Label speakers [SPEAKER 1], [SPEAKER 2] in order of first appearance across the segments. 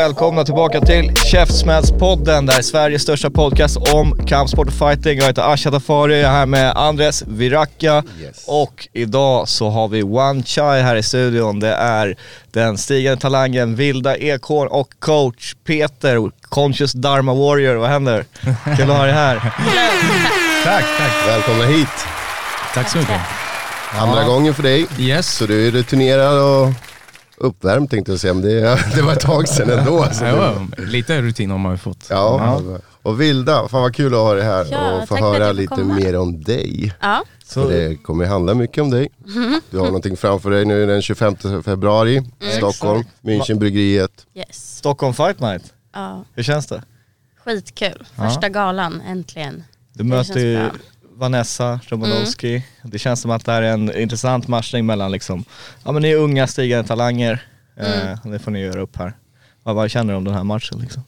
[SPEAKER 1] Välkomna tillbaka till Käftsmällspodden. Det här är Sveriges största podcast om kampsport och fighting. Jag heter Asha Tafari, jag är här med Andres Viracka och idag så har vi One Chai här i studion. Det är den stigande talangen Vilda Ekhorn och coach Peter, Conscious Dharma Warrior. Vad händer? Kul att ha dig här.
[SPEAKER 2] Tack, tack.
[SPEAKER 3] Välkomna hit.
[SPEAKER 2] Tack så mycket.
[SPEAKER 3] Andra gången för dig.
[SPEAKER 2] Yes.
[SPEAKER 3] Så du är rutinerad och uppvärmd tänkte jag säga, men det, det var ett tag sedan ändå. Så det,
[SPEAKER 2] Ja, lite rutin har man ju fått.
[SPEAKER 3] ja. Och Vilda, fan vad kul att ha dig här
[SPEAKER 4] Ja,
[SPEAKER 3] och få höra lite
[SPEAKER 4] komma.
[SPEAKER 3] mer om dig.
[SPEAKER 4] Ja,
[SPEAKER 3] För det kommer ju handla mycket om dig. Du har någonting framför dig nu den 25 februari,
[SPEAKER 4] Mm.
[SPEAKER 3] Stockholm, Münchenbryggeriet.
[SPEAKER 4] yes.
[SPEAKER 1] Stockholm Fight Night,
[SPEAKER 4] Ja,
[SPEAKER 1] hur känns det?
[SPEAKER 4] skitkul. Första galan, äntligen.
[SPEAKER 1] Du möter ju. Vanessa Romanowski. Det känns som att det här är en intressant matchning mellan liksom, ja men ni är unga stigande talanger. Eh, det får ni göra upp här. Vad, vad känner du om den här matchen liksom?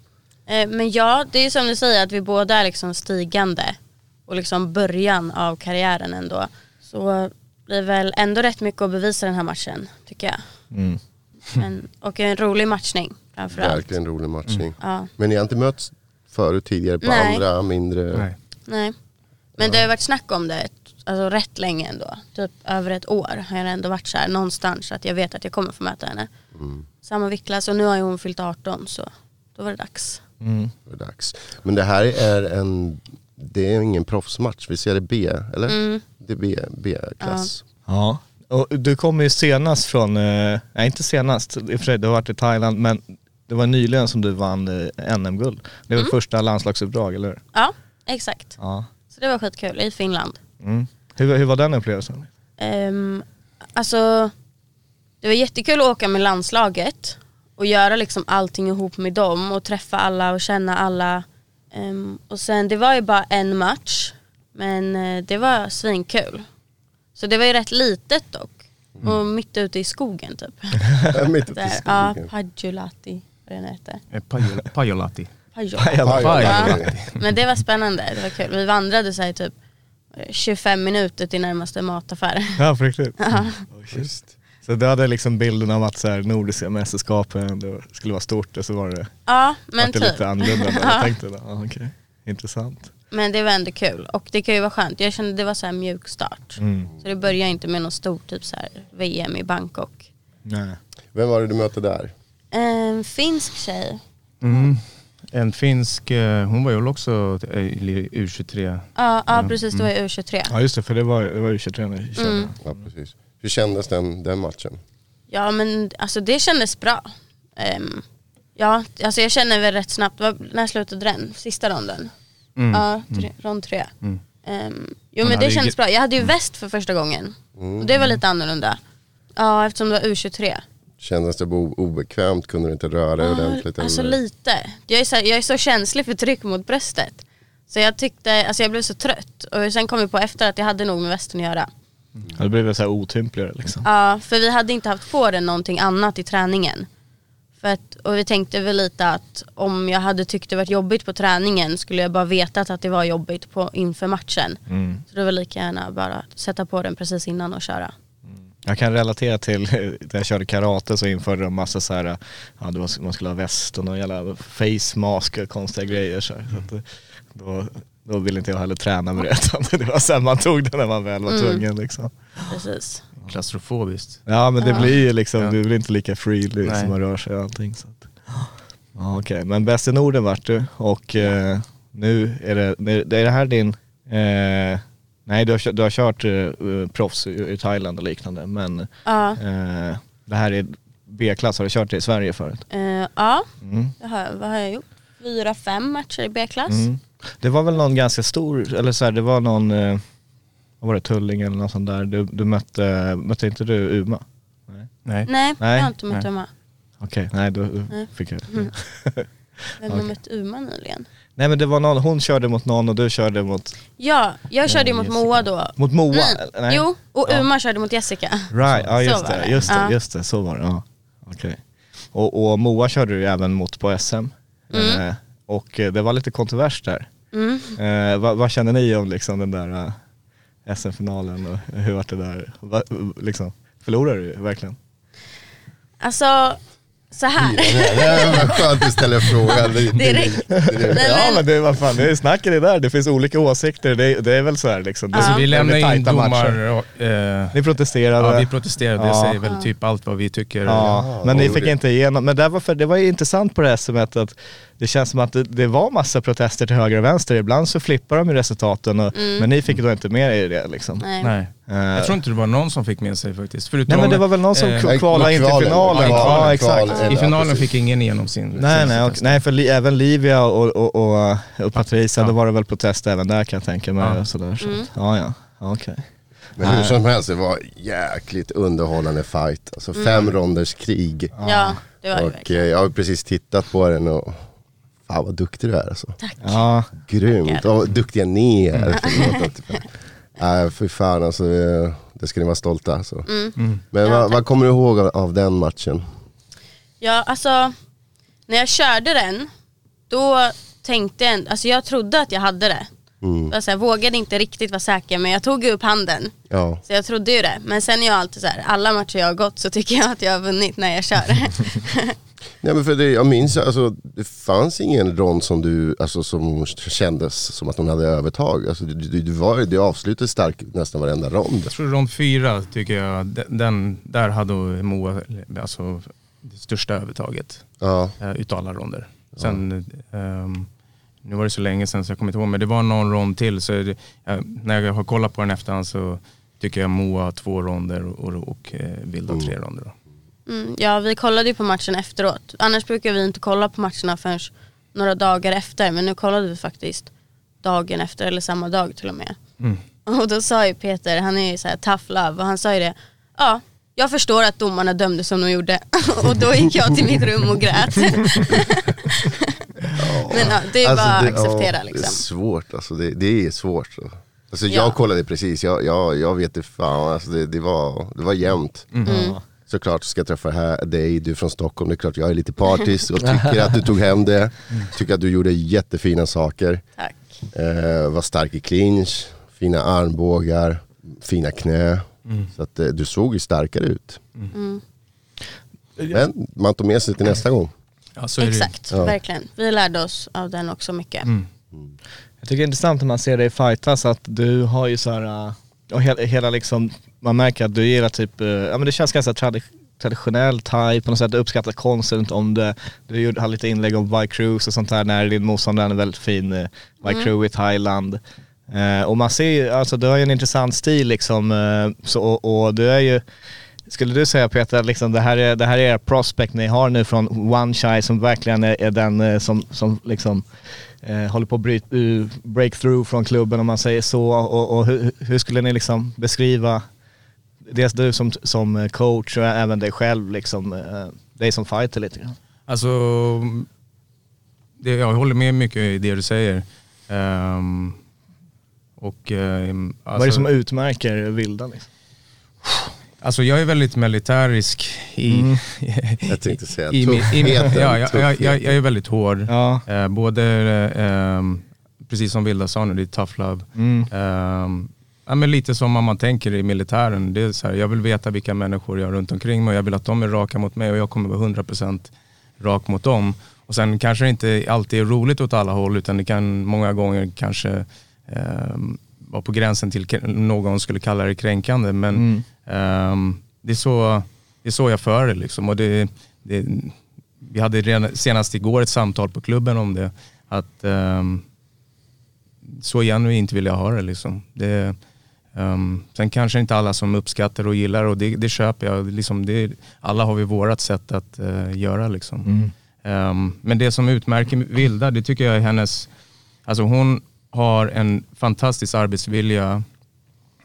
[SPEAKER 4] Eh, Men ja, det är som du säger att vi båda är liksom stigande och liksom början av karriären ändå. Så blir det väl ändå rätt mycket att bevisa den här matchen, tycker jag.
[SPEAKER 1] Mm.
[SPEAKER 4] Men, och en rolig matchning framförallt.
[SPEAKER 3] Verkligen rolig matchning.
[SPEAKER 4] Ja,
[SPEAKER 3] Men ni har inte mötts förut tidigare på
[SPEAKER 4] Nej.
[SPEAKER 3] andra mindre...
[SPEAKER 2] Nej.
[SPEAKER 4] nej. Men det har varit snack om det alltså rätt länge ändå. Typ över ett år har jag ändå varit så här någonstans så att jag vet att jag kommer få möta henne. Samma viktklass och nu har ju hon fyllt 18 så då var det dags.
[SPEAKER 1] Mm.
[SPEAKER 3] Det är dags. Men det här är en, det är ingen proffsmatch, vi ser det B, eller?
[SPEAKER 4] Mm.
[SPEAKER 3] Det är B, B-klass.
[SPEAKER 1] Ja. Och du kommer ju senast från, eh, nej inte senast, i och för sig du har varit i Thailand men det var nyligen som du vann eh, NM-guld. Det var första landslagsuppdrag eller hur?
[SPEAKER 4] Ja, exakt.
[SPEAKER 1] Ja.
[SPEAKER 4] Det var skitkul i Finland.
[SPEAKER 1] Mm. Hur, hur var den upplevelsen?
[SPEAKER 4] Um, alltså, det var jättekul att åka med landslaget och göra liksom allting ihop med dem och träffa alla och känna alla. Ehm, och sen, det var ju bara en match, men eh, det var svinkul. Så det var ju rätt litet dock. Och mitt ute i skogen typ.
[SPEAKER 3] Mitt ute i
[SPEAKER 4] Där, ja,
[SPEAKER 3] skogen.
[SPEAKER 4] Pajulati, vad den heter.
[SPEAKER 2] Eh, Pajol- Pajolati.
[SPEAKER 3] Aj, aj.
[SPEAKER 4] Men det var spännande, det var kul. Vi vandrade så här typ eh, 25 minuter till närmaste mataffär.
[SPEAKER 1] Ja, på riktigt?
[SPEAKER 4] Ja.
[SPEAKER 3] Just.
[SPEAKER 1] Så du hade liksom bilden av att så här, Nordiska mästerskapen det skulle vara stort och så var det,
[SPEAKER 4] Ja, men
[SPEAKER 1] det
[SPEAKER 4] typ.
[SPEAKER 1] lite annorlunda än vad jag tänkte. Ja, okej. Intressant.
[SPEAKER 4] Men det var ändå kul och det kan ju vara skönt. Jag kände det var så här mjuk start.
[SPEAKER 1] Mm.
[SPEAKER 4] Så det börjar inte med någon stor typ så här VM i Bangkok.
[SPEAKER 1] Nej.
[SPEAKER 3] Vem var det du mötte där?
[SPEAKER 4] En finsk tjej.
[SPEAKER 2] Mm. En finsk, eh, hon var ju väl också i U23.
[SPEAKER 4] Ja, ja precis det var i U23.
[SPEAKER 1] Ja just det, för det var, det var ju 23 när vi körde.
[SPEAKER 4] Mm.
[SPEAKER 3] Ja, precis. Hur kändes den, den matchen?
[SPEAKER 4] Ja men alltså det kändes bra. Ehm, ja, alltså jag känner väl rätt snabbt, när slutade den? Sista ronden?
[SPEAKER 2] Mm.
[SPEAKER 4] Ja, tre, rond tre.
[SPEAKER 2] Mm.
[SPEAKER 4] Ehm, jo men det kändes bra. Jag hade ju väst för första gången.
[SPEAKER 3] Mm.
[SPEAKER 4] Och det var lite annorlunda. Ja eftersom det var U23.
[SPEAKER 3] Kändes det obekvämt? Kunde du inte röra dig ordentligt?
[SPEAKER 4] Alltså
[SPEAKER 3] eller?
[SPEAKER 4] lite. Jag är, så, jag är så känslig för tryck mot bröstet. Så jag tyckte, alltså jag blev så trött. Och sen kom vi på efter att jag hade nog med västen att göra.
[SPEAKER 1] Ja, det blev så här otympligare liksom.
[SPEAKER 4] Ja, för vi hade inte haft på den någonting annat i träningen. För att, och vi tänkte väl lite att om jag hade tyckt det varit jobbigt på träningen skulle jag bara vetat att det var jobbigt på, inför matchen.
[SPEAKER 1] Mm.
[SPEAKER 4] Så det var lika gärna bara sätta på den precis innan och köra.
[SPEAKER 1] Jag kan relatera till när jag körde karate så införde de massa så här, ja det var, man skulle ha väst och någon jävla face mask och konstiga grejer så, här. så att, det- då, då ville inte jag heller träna med det utan det var sen man tog det när man väl var
[SPEAKER 4] Mm.
[SPEAKER 1] tvungen liksom.
[SPEAKER 4] Precis.
[SPEAKER 2] Klaustrofobiskt.
[SPEAKER 1] Ja men det
[SPEAKER 4] Ja.
[SPEAKER 1] blir ju liksom,
[SPEAKER 2] Ja.
[SPEAKER 1] det blir inte lika
[SPEAKER 2] Nej.
[SPEAKER 1] som man rör sig och allting. Så att. Ja, Okej, men bäst i Norden vart du och eh, nu är det, det är det här din, eh, nej du har, du har kört eh, proffs i, Thailand och liknande men
[SPEAKER 4] Ja,
[SPEAKER 1] eh, det här är B-klass, har du kört det i Sverige förut?
[SPEAKER 4] eh, ja
[SPEAKER 1] Mm.
[SPEAKER 4] det har, vad har jag gjort? fyra, fem matcher i B-klass.
[SPEAKER 1] Mm. Det var väl någon ganska stor, eller så här, det var någon, vad var det, Tulling eller något sånt där. Du, du mötte, mötte inte du Uma?
[SPEAKER 2] Nej.
[SPEAKER 4] Nej,
[SPEAKER 1] Nej.
[SPEAKER 4] jag har inte mött
[SPEAKER 2] Nej.
[SPEAKER 4] Uma.
[SPEAKER 1] Okej, nej då
[SPEAKER 4] Nej.
[SPEAKER 1] fick jag.
[SPEAKER 4] Vem har
[SPEAKER 1] Okej.
[SPEAKER 4] mött Uma nyligen?
[SPEAKER 1] Nej men det var någon, hon körde mot någon och du körde mot,
[SPEAKER 4] Ja, jag körde ju mot
[SPEAKER 2] Jessica.
[SPEAKER 4] Moa då.
[SPEAKER 1] mot Moa?
[SPEAKER 4] Nej.
[SPEAKER 1] Nej.
[SPEAKER 4] Jo, och
[SPEAKER 1] Ja.
[SPEAKER 4] Uma körde mot Jessica.
[SPEAKER 1] Right, ja just det, just det, just det, så var det. Ja. Okej. Och, och Moa körde du även mot på SM. Eh, och eh, det var lite kontrovers där.
[SPEAKER 4] Mm.
[SPEAKER 1] Eh, vad, vad känner ni om liksom den där eh, SM-finalen och hur var det där? Va, liksom, förlorade du verkligen?
[SPEAKER 4] Alltså, så här.
[SPEAKER 3] Det var skönt att du ställer frågan. Det-
[SPEAKER 4] Direkt.
[SPEAKER 1] Ja
[SPEAKER 4] men-
[SPEAKER 1] det, vad fan, det är snacket är där, det finns olika åsikter, det, det är väl så här liksom. Det,
[SPEAKER 4] Ja.
[SPEAKER 2] Så vi
[SPEAKER 1] det
[SPEAKER 2] lämnar in domar och, eh,
[SPEAKER 1] Ni protesterade.
[SPEAKER 2] Ja vi protesterade, det
[SPEAKER 1] Ja.
[SPEAKER 2] säger väl typ allt vad vi tycker.
[SPEAKER 1] Ja, men ni fick
[SPEAKER 3] det-
[SPEAKER 1] inte igenom, men det var, för, det var ju intressant på det här SMet att det känns som att det, det var massa protester till höger och vänster, ibland så flippar de ju resultaten och, men ni fick då inte med er i det liksom.
[SPEAKER 4] Nej.
[SPEAKER 2] Nej.
[SPEAKER 1] Eh,
[SPEAKER 2] Jag tror inte det var någon som fick med sig faktiskt. Förutom,
[SPEAKER 1] Nej men det var väl någon som
[SPEAKER 2] eh,
[SPEAKER 1] kvalade kvala in till finalen.
[SPEAKER 3] Ja,
[SPEAKER 1] exakt.
[SPEAKER 3] kval-
[SPEAKER 2] I finalen fick ingen igenom sin
[SPEAKER 1] Nej nej, och, nej för li, även Livia och, och, och, och Patricia,
[SPEAKER 2] Ja.
[SPEAKER 1] då var det väl protest även där kan jag tänka mig.
[SPEAKER 2] Ja.
[SPEAKER 1] Och sådär, så.
[SPEAKER 4] Mm.
[SPEAKER 1] Ja ja, okej.
[SPEAKER 3] Men hur som helst, det var jäkligt underhållande fight. Alltså fem ronders krig.
[SPEAKER 4] Ja, det var det
[SPEAKER 3] Och
[SPEAKER 4] verkligen.
[SPEAKER 3] eh, jag har precis tittat på den och fan vad duktig du är alltså.
[SPEAKER 1] Ja,
[SPEAKER 3] Grymt. Och duktiga ni är. Förlåt att- Nej för fan alltså, det ska ni vara stolta alltså.
[SPEAKER 4] Mm.
[SPEAKER 3] Men vad, vad kommer du ihåg av, av den matchen?
[SPEAKER 4] Ja, alltså när jag körde den, då tänkte jag, alltså jag trodde att jag hade det.
[SPEAKER 3] Mm.
[SPEAKER 4] Alltså, jag vågade inte riktigt vara säker men jag tog upp handen.
[SPEAKER 3] Ja.
[SPEAKER 4] Så jag trodde ju det. Men sen är jag alltid så här, alla matcher jag har gått så tycker jag att jag har vunnit när jag kör.
[SPEAKER 3] Nej men för det, jag minns alltså, det fanns ingen rond som du, alltså som kändes som att hon hade övertag. Alltså, du, du, du, var, du avslutade starkt nästan varenda rond.
[SPEAKER 2] Jag tror rond fyra tycker jag, den- där hade Moa alltså, det största övertaget
[SPEAKER 3] Ja.
[SPEAKER 2] eh, utav alla ronder. Sen, ehm, nu var det så länge sedan så jag kommer inte ihåg, men det var någon rond till. Så det, jag, när jag har kollat på den efterhand så tycker jag Moa har två ronder och, och, och eh, Vilda tre ronder.
[SPEAKER 4] Mm, ja, vi kollade ju på matchen efteråt. Annars brukar vi inte kolla på matcherna förrän några dagar efter. Men nu kollade vi faktiskt dagen efter, eller samma dag till och med.
[SPEAKER 2] Mm.
[SPEAKER 4] Och då sa ju Peter, han är ju så här tough love, och han sa ju det. Ja, jag förstår att domarna dömde som de gjorde. och då gick jag till mitt rum och grät. Men ja, det är
[SPEAKER 3] Alltså,
[SPEAKER 4] bara att
[SPEAKER 3] det-
[SPEAKER 4] acceptera
[SPEAKER 3] ja, Det är
[SPEAKER 4] liksom.
[SPEAKER 3] svårt alltså, det, det är svårt. Så. Alltså
[SPEAKER 4] Ja.
[SPEAKER 3] jag kollade precis, jag, jag, jag vet inte fan, alltså, det, det, var, det var jämnt.
[SPEAKER 4] Mm.
[SPEAKER 3] Såklart ska jag träffa här, dig, du är från Stockholm, det är klart jag är lite partisk och tycker att du tog hem det. Tycker att du gjorde jättefina saker.
[SPEAKER 4] Tack.
[SPEAKER 3] Eh, var stark i clinch, fina armbågar, fina knä. Så att eh, du såg ju starkare ut.
[SPEAKER 4] Mm.
[SPEAKER 3] Men man tog med sig till nästa gång.
[SPEAKER 2] Ja, så är det.
[SPEAKER 4] Exakt,
[SPEAKER 3] Ja.
[SPEAKER 4] verkligen. Vi lärde oss av den också mycket.
[SPEAKER 2] Mm.
[SPEAKER 1] Jag tycker det är intressant när man ser dig fightas att du har ju så här, äh, och hela, hela liksom, man märker att du gillar typ, äh, ja men det känns ganska tradi traditionell thai på något sätt, du uppskattar konsten runt om det. Du gjorde, hade lite inlägg om Bike Cruise och sånt där när din motståndare är en väldigt fin Bike Crew i Thailand. Eh, och man ser ju, alltså du har ju en intressant stil liksom, eh, så, och, och du är ju, skulle du säga Peter, att liksom det, här är, det här är er prospect ni har nu från One Shy som verkligen är, är den eh, som, som liksom eh, håller på att bryt, uh, breakthrough från klubben om man säger så. Och, och hur, hur skulle ni liksom beskriva, dels du som, som coach och även dig själv, liksom, eh, dig som fighter lite grann?
[SPEAKER 2] Alltså, det, jag håller med mycket i det du säger. Ehm, och, ehm,
[SPEAKER 1] Vad är det
[SPEAKER 2] alltså-
[SPEAKER 1] som utmärker vilda? Liksom?
[SPEAKER 2] Alltså jag är väldigt militärisk i...
[SPEAKER 1] Mm.
[SPEAKER 3] Jag tänkte säga
[SPEAKER 2] i, i,
[SPEAKER 3] tuffheten,
[SPEAKER 2] ja, jag, jag, jag, är väldigt hård.
[SPEAKER 1] Ja.
[SPEAKER 2] Eh, både, ehm, precis som Vilda sa nu, det är tough love.
[SPEAKER 1] Mm.
[SPEAKER 2] Ehm, ja, men lite som om man tänker i militären. Det är så här, jag vill veta vilka människor jag har runt omkring mig och jag vill att de är raka mot mig och jag kommer vara 100% rak mot dem. Och sen kanske det inte alltid är roligt åt alla håll utan det kan många gånger kanske vara på gränsen till någon skulle kalla det kränkande. Men
[SPEAKER 1] Mm.
[SPEAKER 2] ehm, det, är så, det är så jag för det liksom. Och det, det, vi hade redan, senast igår ett samtal på klubben om det. Att ehm, så genuint vill jag ha det liksom. Det, ehm, sen kanske inte alla som uppskattar och gillar och det, det köper jag. Liksom det, alla har vi vårat sätt att eh, göra liksom.
[SPEAKER 1] Mm.
[SPEAKER 2] Ehm, men det som utmärker Vilda, det tycker jag är hennes, alltså hon har en fantastisk arbetsvilja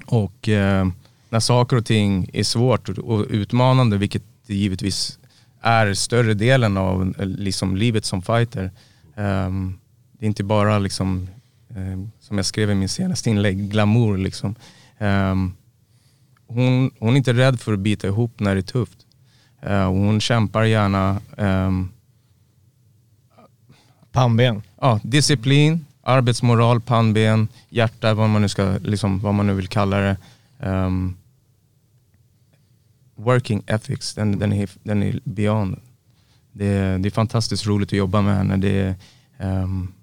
[SPEAKER 2] och eh, när saker och ting är svårt och, utmanande, vilket det givetvis är större delen av eh, liksom, livet som fighter. ehm, det är inte bara liksom, eh, som jag skrev i min senaste inlägg, glamour liksom. Ehm, hon, hon är inte rädd för att bita ihop när det är tufft. Eh, hon kämpar gärna. ehm,
[SPEAKER 1] Pannben.
[SPEAKER 2] ja, disciplin, arbetsmoral, pannben, hjärta, vad man nu, ska, liksom, vad man nu vill kalla det. Ehm, working ethics, den, den, är, den är beyond. Det, är- det är fantastiskt roligt att jobba med henne. Det, är, ehm,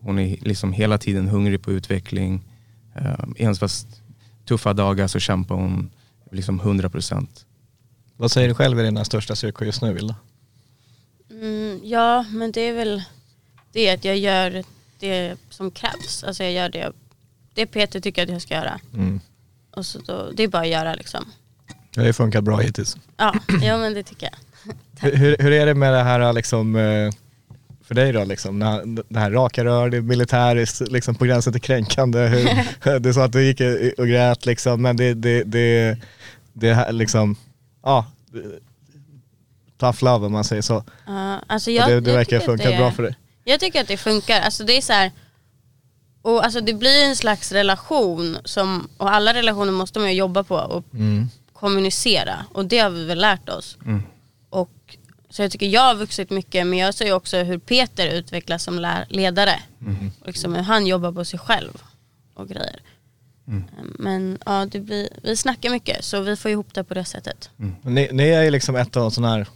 [SPEAKER 2] hon är liksom hela tiden hungrig på utveckling. Um, ens fast tuffa dagar så kämpar hon liksom 100%.
[SPEAKER 1] Vad säger du själv är dina största styrkor just nu Vilda?
[SPEAKER 4] Mm, ja, men det är väl det att jag gör det som krävs. Alltså jag gör det, det Peter tycker att jag ska göra.
[SPEAKER 1] Mm.
[SPEAKER 4] Och så då, det är bara att göra liksom.
[SPEAKER 1] Det har funkat bra hittills.
[SPEAKER 4] Ja, ja men det tycker jag.
[SPEAKER 1] Hur, hur, hur är det med det här liksom, eh, för dig då liksom, när, det här raka rör, det är militäriskt, liksom på gränsen till kränkande. Hur, du sa att du gick och grät liksom, men det, det, det, det här liksom, ja, tough love om man säger så.
[SPEAKER 4] Ja, alltså jag,
[SPEAKER 1] det, det verkar funka bra för dig.
[SPEAKER 4] Jag tycker att det funkar. Alltså det är så här, och alltså det blir en slags relation som, och alla relationer måste man ju jobba på och
[SPEAKER 1] Mm.
[SPEAKER 4] kommunicera. Och det har vi väl lärt oss.
[SPEAKER 2] Mm.
[SPEAKER 4] Och, så jag tycker jag har vuxit mycket men jag ser ju också hur Peter utvecklas som ledare. Och liksom hur han jobbar på sig själv och grejer. Men ja, det blir, vi snackar mycket så vi får ihop det på det sättet.
[SPEAKER 1] Men Ni, ni är ju liksom ett av sådana här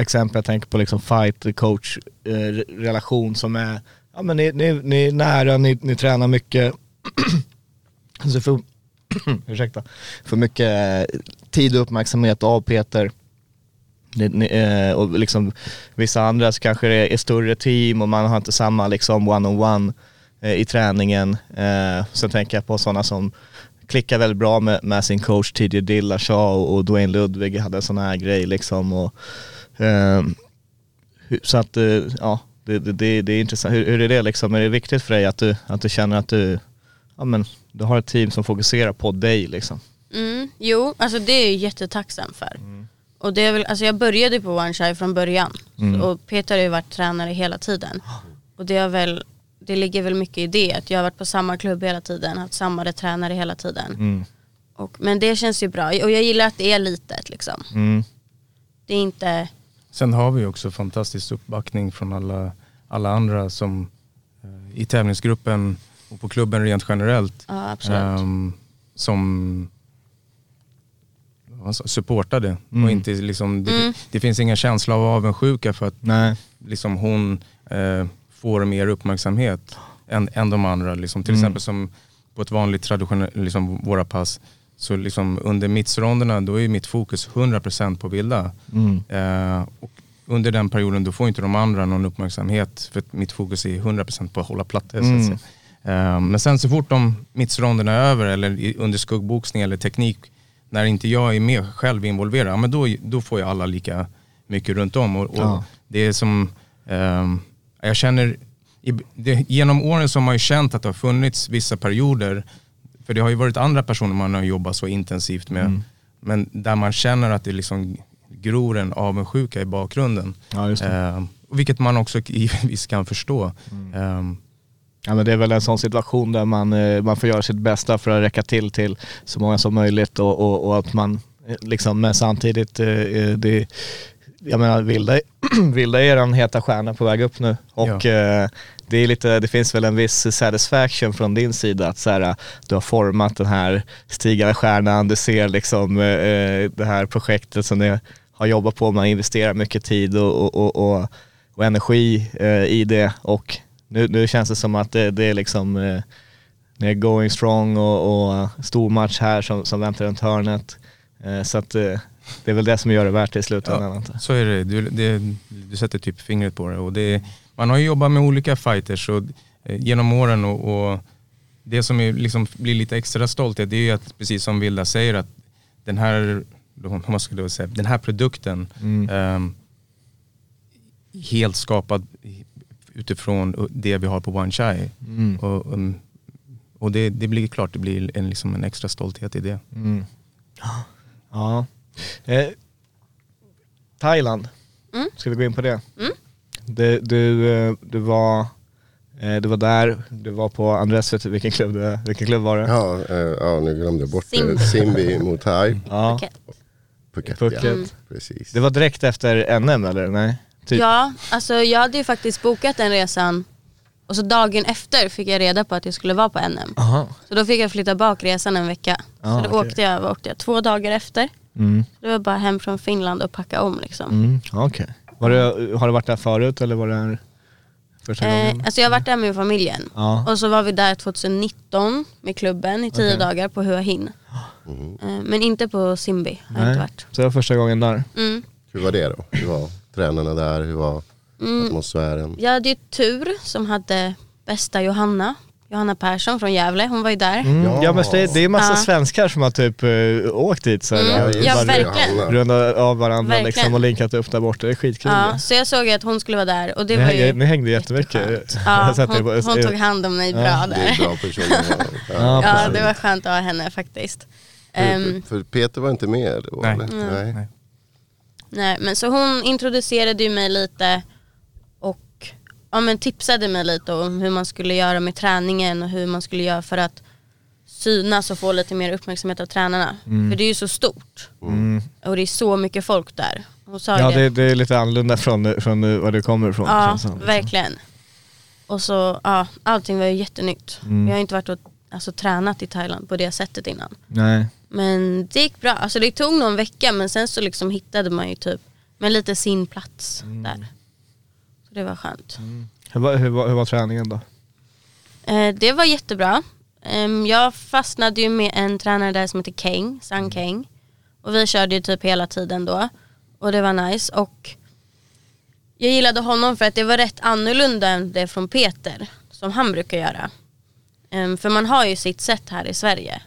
[SPEAKER 1] exempel, jag tänker på liksom fight, coach, eh, relation som är, ja men ni, ni, ni är nära, ni, ni tränar mycket. Så för, ursäkta, för mycket eh, tid och uppmärksamhet av Peter. Ni, ni, eh, och liksom vissa andra så kanske det är större team och man har inte samma liksom one-on-one eh, i träningen. Eh, sen tänker jag på sådana som klickar väldigt bra med, med sin coach TJ Dillashaw och, Dwayne Ludwig hade en sån här grej liksom. Och, så att, eh, ja, det, det, det, är intressant. Hur, hur är det liksom? Är det viktigt för dig att du, att du känner att du, ja men, du har ett team som fokuserar på dig liksom?
[SPEAKER 4] Mm, jo, alltså det är jag jättetacksam för. Och det är väl, alltså jag började på One Shy från början.
[SPEAKER 1] Mm.
[SPEAKER 4] Och Peter har ju varit tränare hela tiden. Och det, har väl, det ligger väl mycket i det, att jag har varit på samma klubb hela tiden, haft samma tränare hela tiden.
[SPEAKER 1] Mm.
[SPEAKER 4] Och, men det känns ju bra, och jag gillar att det är litet liksom.
[SPEAKER 1] Mm.
[SPEAKER 4] Det är inte,
[SPEAKER 2] Sen har vi också fantastisk uppbackning från alla, alla andra som eh, i tävlingsgruppen och på klubben rent generellt.
[SPEAKER 4] ja
[SPEAKER 2] ehm, som supportade.
[SPEAKER 1] Mm.
[SPEAKER 2] Och inte liksom, det,
[SPEAKER 4] Mm.
[SPEAKER 2] det finns ingen känsla av avundsjuka för att
[SPEAKER 1] Nej.
[SPEAKER 2] liksom hon eh, får mer uppmärksamhet än, än de andra. Liksom. Till
[SPEAKER 1] Mm.
[SPEAKER 2] exempel som på ett vanligt traditionellt, liksom, våra pass, så liksom under mittsronderna då är mitt fokus 100% på vilda.
[SPEAKER 1] Mm.
[SPEAKER 2] Eh, och under den perioden då får inte de andra någon uppmärksamhet för mitt fokus är 100% på att hålla plattor. så att
[SPEAKER 1] Mm.
[SPEAKER 2] säga. Eh, men sen så fort de mittsronderna är över eller under skuggboxning eller teknik, när inte jag är med själv involverad, ja, men då, då får jag alla lika mycket runt om. Och, och
[SPEAKER 1] Ja.
[SPEAKER 2] Det är som, ehm, jag känner, i, det, genom åren så har man ju känt att det har funnits vissa perioder, för det har ju varit andra personer man har jobbat så intensivt med,
[SPEAKER 1] Mm.
[SPEAKER 2] men där man känner att det liksom gror en avundsjuka i bakgrunden.
[SPEAKER 1] Ja
[SPEAKER 2] och vilket man också givetvis kan förstå.
[SPEAKER 1] Mm.
[SPEAKER 2] Ehm,
[SPEAKER 1] Ja men det är väl en sån situation där man, eh, man får göra sitt bästa för att räcka till till så många som möjligt och, och, och att man eh, liksom, men samtidigt, eh, eh, det, jag menar Vilda, Vilda är en heta stjärna på väg upp nu. Och eh, det, är lite, det finns väl en viss satisfaction från din sida att så här, du har format den här stigande stjärnan, du ser liksom eh, eh, det här projektet som ni har jobbat på, man investerar mycket tid och, och, och, och, energi eh, i det. Och nu, nu känns det som att det, det är liksom eh, ni är going strong och, och stor match här som, som väntar runt hörnet. Eh, så att eh, det är väl det som gör det värt det i slutändan. jag.
[SPEAKER 2] Så är det. Du, det, du sätter typ fingret på det. Och det man har ju jobbat med olika fighters och, eh, genom åren och, och det som är, liksom, blir lite extra stolthet det är ju att, precis som Vilda säger, att den här, vad jag säga, den här produkten
[SPEAKER 1] Mm.
[SPEAKER 2] ehm, helt skapad utifrån det vi har på One Chai.
[SPEAKER 1] Mm.
[SPEAKER 2] Och, um, och det, det blir klart, det blir en, liksom en extra stolthet i det.
[SPEAKER 1] Mm. Ja. Eh, Thailand,
[SPEAKER 4] Mm.
[SPEAKER 1] ska vi gå in på det?
[SPEAKER 4] Mm.
[SPEAKER 1] Du, du, eh, du, var, eh, du var där, du var på Andres, vet du vilken klubb, du, vilken klubb var det?
[SPEAKER 3] Ja, eh, ja, nu glömde jag bort det.
[SPEAKER 4] Simbi.
[SPEAKER 3] Simbi mot Thai.
[SPEAKER 1] Ja.
[SPEAKER 3] Phuket.
[SPEAKER 1] Phuket.
[SPEAKER 3] Ja,
[SPEAKER 4] Mm.
[SPEAKER 3] precis.
[SPEAKER 1] Det var direkt efter NM eller? Nej? Typ.
[SPEAKER 4] Ja, alltså jag hade ju faktiskt bokat den resan och så dagen efter fick jag reda på att jag skulle vara på NM.
[SPEAKER 1] Aha.
[SPEAKER 4] Så då fick jag flytta bak resan en vecka.
[SPEAKER 1] Ah,
[SPEAKER 4] så då
[SPEAKER 1] okej.
[SPEAKER 4] åkte, jag, åkte jag två dagar efter.
[SPEAKER 1] Mm.
[SPEAKER 4] Det var bara hem från Finland och packa om liksom.
[SPEAKER 1] Mm. Var du, har du varit där förut eller var det här första
[SPEAKER 4] Eh,
[SPEAKER 1] gången?
[SPEAKER 4] alltså jag har varit där med familjen.
[SPEAKER 1] Ja.
[SPEAKER 4] Och så var vi där 2019 med klubben i tio
[SPEAKER 1] Okej.
[SPEAKER 4] dagar på Hua Hin. Eh, men inte på Simbi har jag inte varit.
[SPEAKER 1] Så det var första gången där?
[SPEAKER 4] Mm.
[SPEAKER 3] Hur var det då? Hur var tränarna där? Hur var atmosfären?
[SPEAKER 4] Jag hade ju tur som hade bästa Johanna. Johanna Persson från Gävle, hon var ju där.
[SPEAKER 1] Mm. Ja.
[SPEAKER 3] Ja.
[SPEAKER 1] men det, det är massa
[SPEAKER 4] Ja.
[SPEAKER 1] svenskar som har typ uh, åkt dit så här,
[SPEAKER 4] Mm.
[SPEAKER 1] och
[SPEAKER 4] Ja, verkligen.
[SPEAKER 1] Rundat av varandra
[SPEAKER 4] Verkligen.
[SPEAKER 1] liksom, och linkat upp där borta. Det är skitkul.
[SPEAKER 4] Ja, så jag såg att hon skulle vara där och det
[SPEAKER 1] ni,
[SPEAKER 4] var
[SPEAKER 1] hängde,
[SPEAKER 4] ju
[SPEAKER 1] ni hängde jättemycket.
[SPEAKER 4] Ja, hon,
[SPEAKER 1] på-
[SPEAKER 4] hon tog hand om mig bra
[SPEAKER 3] Det är
[SPEAKER 4] där.
[SPEAKER 3] bra personer. Ja.
[SPEAKER 1] Ja,
[SPEAKER 4] det var skönt att ha henne faktiskt. Ehm,
[SPEAKER 3] För, för Peter var inte med då?
[SPEAKER 2] Nej.
[SPEAKER 3] eller? Nej.
[SPEAKER 2] Nej.
[SPEAKER 4] nej, men så hon introducerade ju mig lite ja, men tipsade mig lite om hur man skulle göra med träningen och hur man skulle göra för att synas och få lite mer uppmärksamhet av tränarna. För det är ju så stort
[SPEAKER 1] Mm.
[SPEAKER 4] och det är så mycket folk där.
[SPEAKER 1] Ja
[SPEAKER 4] det.
[SPEAKER 1] det, är lite annorlunda från, från var du kommer ifrån.
[SPEAKER 4] Ja,
[SPEAKER 1] som, liksom.
[SPEAKER 4] verkligen. Och så, ja, allting var ju jättenytt.
[SPEAKER 1] Mm.
[SPEAKER 4] Jag har inte varit och alltså, tränat i Thailand på det sättet innan.
[SPEAKER 1] Nej.
[SPEAKER 4] Men det gick bra. Alltså det tog någon vecka men sen så liksom hittade man ju typ med lite sin plats
[SPEAKER 1] Mm.
[SPEAKER 4] där. Så det var skönt.
[SPEAKER 1] Hur, var, hur, var, hur var träningen då?
[SPEAKER 4] Eh, det var jättebra. Ehm, jag fastnade ju med en tränare där som heter Keng,
[SPEAKER 1] Mm.
[SPEAKER 4] Sang Keng. Och vi körde ju typ hela tiden då. Och det var nice. Och jag gillade honom för att det var rätt annorlunda än det från Peter. Som han brukar göra. Ehm, för man har ju sitt sätt här i Sverige.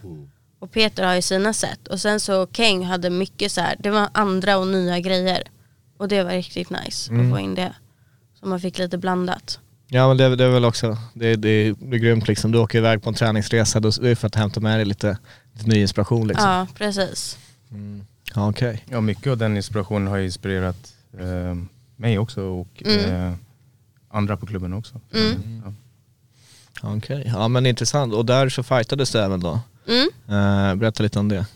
[SPEAKER 4] Och Peter har ju sina sätt. Och sen så Keng hade mycket så här, det var andra och nya grejer. Och det var riktigt nice
[SPEAKER 1] Mm.
[SPEAKER 4] att få in det. Så man fick lite blandat.
[SPEAKER 1] Ja men det, det är väl också, det, det, det är grymt liksom. Du åker iväg på en träningsresa, då, det är för att hämta med dig lite, lite ny inspiration liksom.
[SPEAKER 4] Ja, precis.
[SPEAKER 1] Ja, okej.
[SPEAKER 2] Ja, mycket av den inspirationen har inspirerat eh, mig också och eh, andra på klubben också.
[SPEAKER 4] Mm.
[SPEAKER 2] Ja.
[SPEAKER 1] Ja, okej. Ja men intressant. Och där så fightades du även då?
[SPEAKER 4] Mm.
[SPEAKER 1] Eh, berätta lite om det.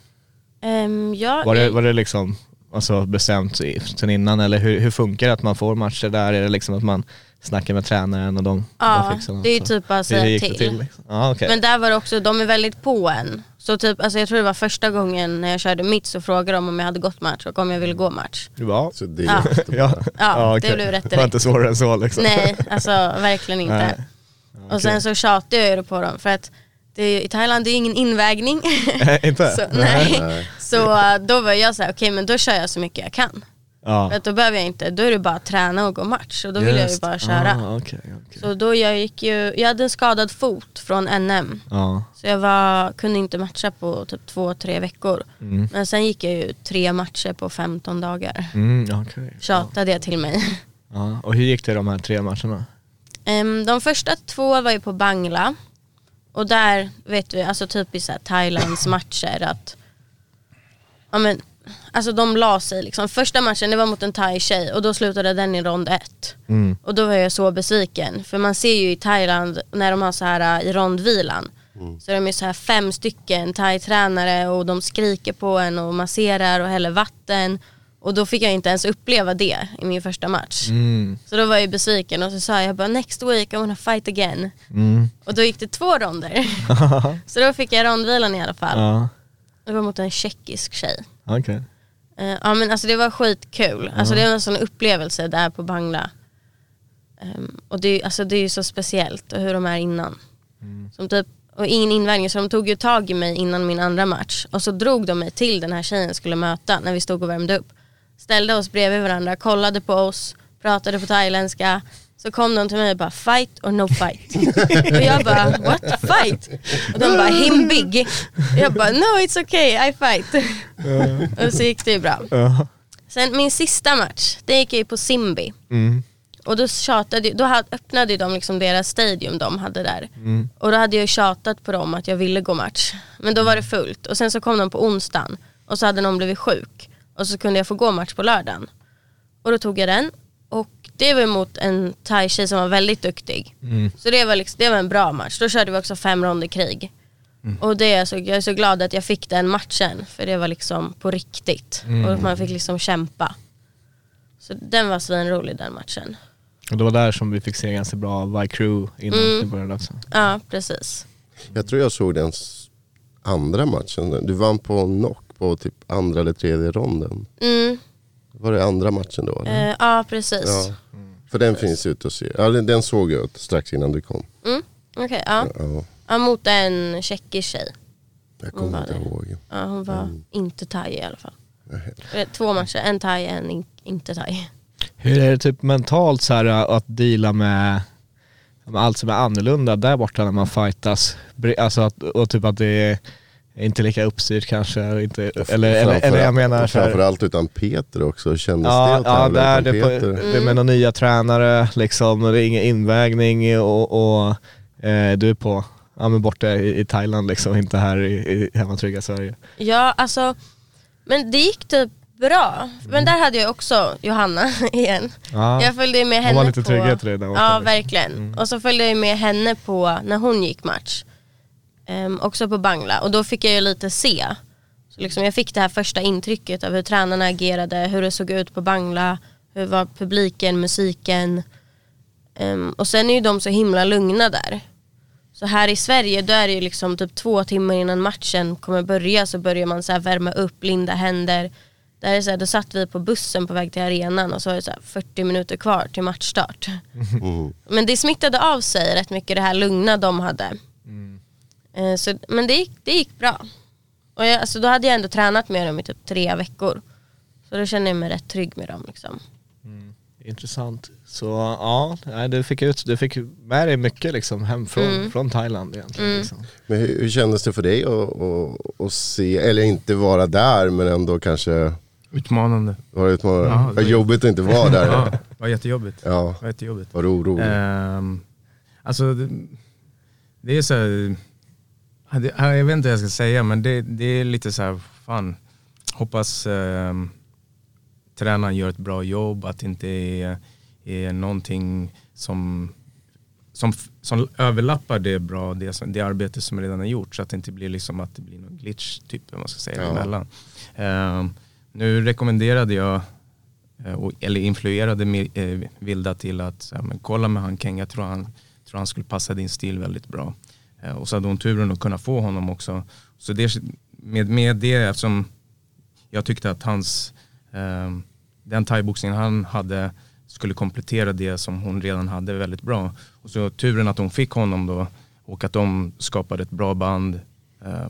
[SPEAKER 4] Ehm, ja,
[SPEAKER 1] Var det, var det liksom alltså, bestämt sen innan eller hur, hur funkar det att man får matcher där? Är det liksom att man snackar med tränaren och de,
[SPEAKER 4] Ja,
[SPEAKER 1] de fixar något?
[SPEAKER 4] det är ju typ bara
[SPEAKER 1] hur
[SPEAKER 4] säga
[SPEAKER 1] det
[SPEAKER 4] till.
[SPEAKER 1] till liksom? Ja, okej.
[SPEAKER 4] Men där var det också, de är väldigt på en. Så typ, alltså jag tror det var första gången när jag körde mitt så frågade de om jag hade gått match och om jag ville gå match.
[SPEAKER 1] Bara,
[SPEAKER 3] Så det är
[SPEAKER 4] Ja.
[SPEAKER 1] ja.
[SPEAKER 4] Ja, det
[SPEAKER 1] okej.
[SPEAKER 4] blev rätt
[SPEAKER 1] Det var inte
[SPEAKER 4] direkt.
[SPEAKER 1] svårare än så liksom.
[SPEAKER 4] Nej, alltså verkligen inte.
[SPEAKER 1] Nej.
[SPEAKER 4] Och sen så tjatade jag ju på dem för att det är, i Thailand det är ingen invägning.
[SPEAKER 1] inte?
[SPEAKER 4] så, nej.
[SPEAKER 3] Nej.
[SPEAKER 4] så äh, då var jag så här, okej men då kör jag så mycket jag kan.
[SPEAKER 1] Ja.
[SPEAKER 4] För att då behöver jag inte, då är det bara att träna och gå match och då vill jag ju bara köra.
[SPEAKER 1] Ah, okej, okej.
[SPEAKER 4] Så då jag gick ju, jag hade en skadad fot från NM.
[SPEAKER 1] Ja.
[SPEAKER 4] Så jag var, kunde inte matcha på typ två, tre veckor.
[SPEAKER 1] Mm.
[SPEAKER 4] Men sen gick jag ju tre matcher på 15 dagar.
[SPEAKER 1] Mm, okej.
[SPEAKER 4] Tjatade jag till mig.
[SPEAKER 1] Ja. Och hur gick det de här tre matcherna?
[SPEAKER 4] Em, de första två var ju på Bangla. Och där vet vi, alltså typ i så här Thailands matcher att ja men, alltså de la sig liksom. Första matchen det var mot en thai-tjej och då slutade den i rond ett.
[SPEAKER 1] Mm.
[SPEAKER 4] Och då var jag så besviken. För man ser ju i Thailand när de har så här äh, i rondvilan. Så är de ju så här fem stycken thai-tränare och de skriker på en och masserar och häller vatten. Och då fick jag inte ens uppleva det i min första match.
[SPEAKER 1] Mm.
[SPEAKER 4] Så då var jag besviken och så sa jag bara next week I wanna fight again.
[SPEAKER 1] Mm.
[SPEAKER 4] Och då gick det två ronder. så då fick jag rondvilan i alla fall.
[SPEAKER 1] ja,
[SPEAKER 4] Det var mot en tjeckisk tjej.
[SPEAKER 1] okej.
[SPEAKER 4] Eh, ja men alltså det var skitkul. Alltså det var en sån upplevelse där på Bangla. Ehm, och det, alltså det är ju så speciellt och hur de är innan. Som typ, och ingen invändning så de tog ju tag i mig innan min andra match. Och så drog de mig till den här tjejen jag skulle möta när vi stod och värmde upp. Ställde oss bredvid varandra, kollade på oss, pratade på thailändska. Så kom de till mig och bara fight or no fight. och jag bara what fight? Och de bara him big. Jag bara no it's okay I fight. och så gick det ju bra. Sen min sista match, det gick jag ju på Simbi.
[SPEAKER 1] Mm.
[SPEAKER 4] och då tjatade, då hade, öppnade de liksom deras stadium de hade där. Och då hade jag tjatat på dem att jag ville gå match. Men då var det fullt. Och sen så kom de på onsdagen och så hade någon blivit sjuk. Och så kunde jag få gå match på lördagen. Och då tog jag den. Och det var emot en thai-tjej som var väldigt duktig. Så det var, liksom, det var en bra match. Då körde vi också fem ronder krig. Och det är så, jag är så glad att jag fick den matchen. För det var liksom på riktigt. Och man fick liksom kämpa. Så den var svinrolig den matchen.
[SPEAKER 1] Och det var där som vi fick se ganska bra Y-Crew innan det började också.
[SPEAKER 4] Ja, precis.
[SPEAKER 3] Jag tror jag såg den andra matchen. Du vann på knock på typ andra eller tredje ronden.
[SPEAKER 4] Mm,
[SPEAKER 3] Var det andra matchen då? eller?
[SPEAKER 4] eh, ja, precis.
[SPEAKER 3] Ja. För den finns ute att se. Ja, den, den såg jag strax innan du kom.
[SPEAKER 4] Mm, Okej, ja.
[SPEAKER 3] Ja,
[SPEAKER 4] ja. Mot en tjeckisk tjej.
[SPEAKER 3] jag kommer inte
[SPEAKER 4] det.
[SPEAKER 3] ihåg.
[SPEAKER 4] Ja, hon var
[SPEAKER 3] Mm.
[SPEAKER 4] inte thai i alla fall. Eh, Två matcher, en thai, en in, inte thai.
[SPEAKER 1] Hur är det typ mentalt så här att deala med med allt som är annorlunda där borta när man fightas? Alltså att, och typ att det är inte lika uppstyrt kanske, inte, eller, eller, eller jag menar
[SPEAKER 3] Framförallt utan Peter också. Kändes det
[SPEAKER 1] Ja,
[SPEAKER 3] att
[SPEAKER 1] ja där det, på,
[SPEAKER 3] Peter?
[SPEAKER 1] det med några nya tränare liksom, och det är ingen invägning och, och eh, du är på, ja men borta i, i Thailand liksom, inte här i, i hemma trygga Sverige.
[SPEAKER 4] Ja, alltså, men det gick typ bra. Men där hade jag också Johanna igen.
[SPEAKER 1] Ja.
[SPEAKER 4] Jag följde med
[SPEAKER 1] Hon
[SPEAKER 4] henne
[SPEAKER 1] var lite
[SPEAKER 4] på...
[SPEAKER 1] trygghet det borta,
[SPEAKER 4] Ja,
[SPEAKER 1] liksom.
[SPEAKER 4] verkligen. Och så följde jag med henne på när hon gick match. Ehm, också på Bangla. Och då fick jag ju lite se. Så liksom jag fick det här första intrycket av hur tränarna agerade, hur det såg ut på Bangla, hur var publiken, musiken. Ehm, och sen är ju de så himla lugna där. Så här i Sverige då är det ju liksom typ två timmar innan matchen kommer börja så börjar man så här värma upp, linda händer. Där är så här, då satt vi på bussen på väg till arenan och så var det så här 40 minuter kvar till matchstart. Men det smittade av sig rätt mycket det här lugna de hade. Eh, Så, men det gick, det gick bra. Och jag, alltså, då hade jag ändå tränat med dem i typ tre veckor. Så då kände jag mig rätt trygg med dem. Liksom.
[SPEAKER 1] Intressant. Så ja, nej, du, fick ut, du fick med dig mycket liksom hem från,
[SPEAKER 4] Mm.
[SPEAKER 1] från Thailand egentligen. Liksom.
[SPEAKER 3] Men hur, hur kändes det för dig att, att, att se, eller inte vara där men ändå kanske
[SPEAKER 2] Utmanande.
[SPEAKER 3] var det, utmanande?
[SPEAKER 2] Ja, var-
[SPEAKER 3] jobbigt att inte vara där.
[SPEAKER 2] Ja, det var jättejobbigt.
[SPEAKER 3] Ja,
[SPEAKER 2] Det var jättejobbigt.
[SPEAKER 3] var du orolig?
[SPEAKER 2] Ehm, alltså, det, det är så här, jag vet inte vad jag ska säga men det, det är lite så här, fan, hoppas um, tränaren gör ett bra jobb, att det inte är, är någonting som, som, som överlappar det bra, det, som, det arbete som redan är gjort så att det inte blir liksom att det blir någon glitch typ, vad man ska säga,
[SPEAKER 3] Ja.
[SPEAKER 2] emellan. Ehm, nu rekommenderade jag Eh, eller influerade eh, Vilda till att så här, men kolla med han Ken, jag tror han, tror han skulle passa din stil väldigt bra. Eh, och så hade hon turen att kunna få honom också. Så det, med, med det, eftersom jag tyckte att hans, eh, den thaiboxningen han hade skulle komplettera det som hon redan hade väldigt bra. Och så turen att hon fick honom då och att de skapade ett bra band. Eh,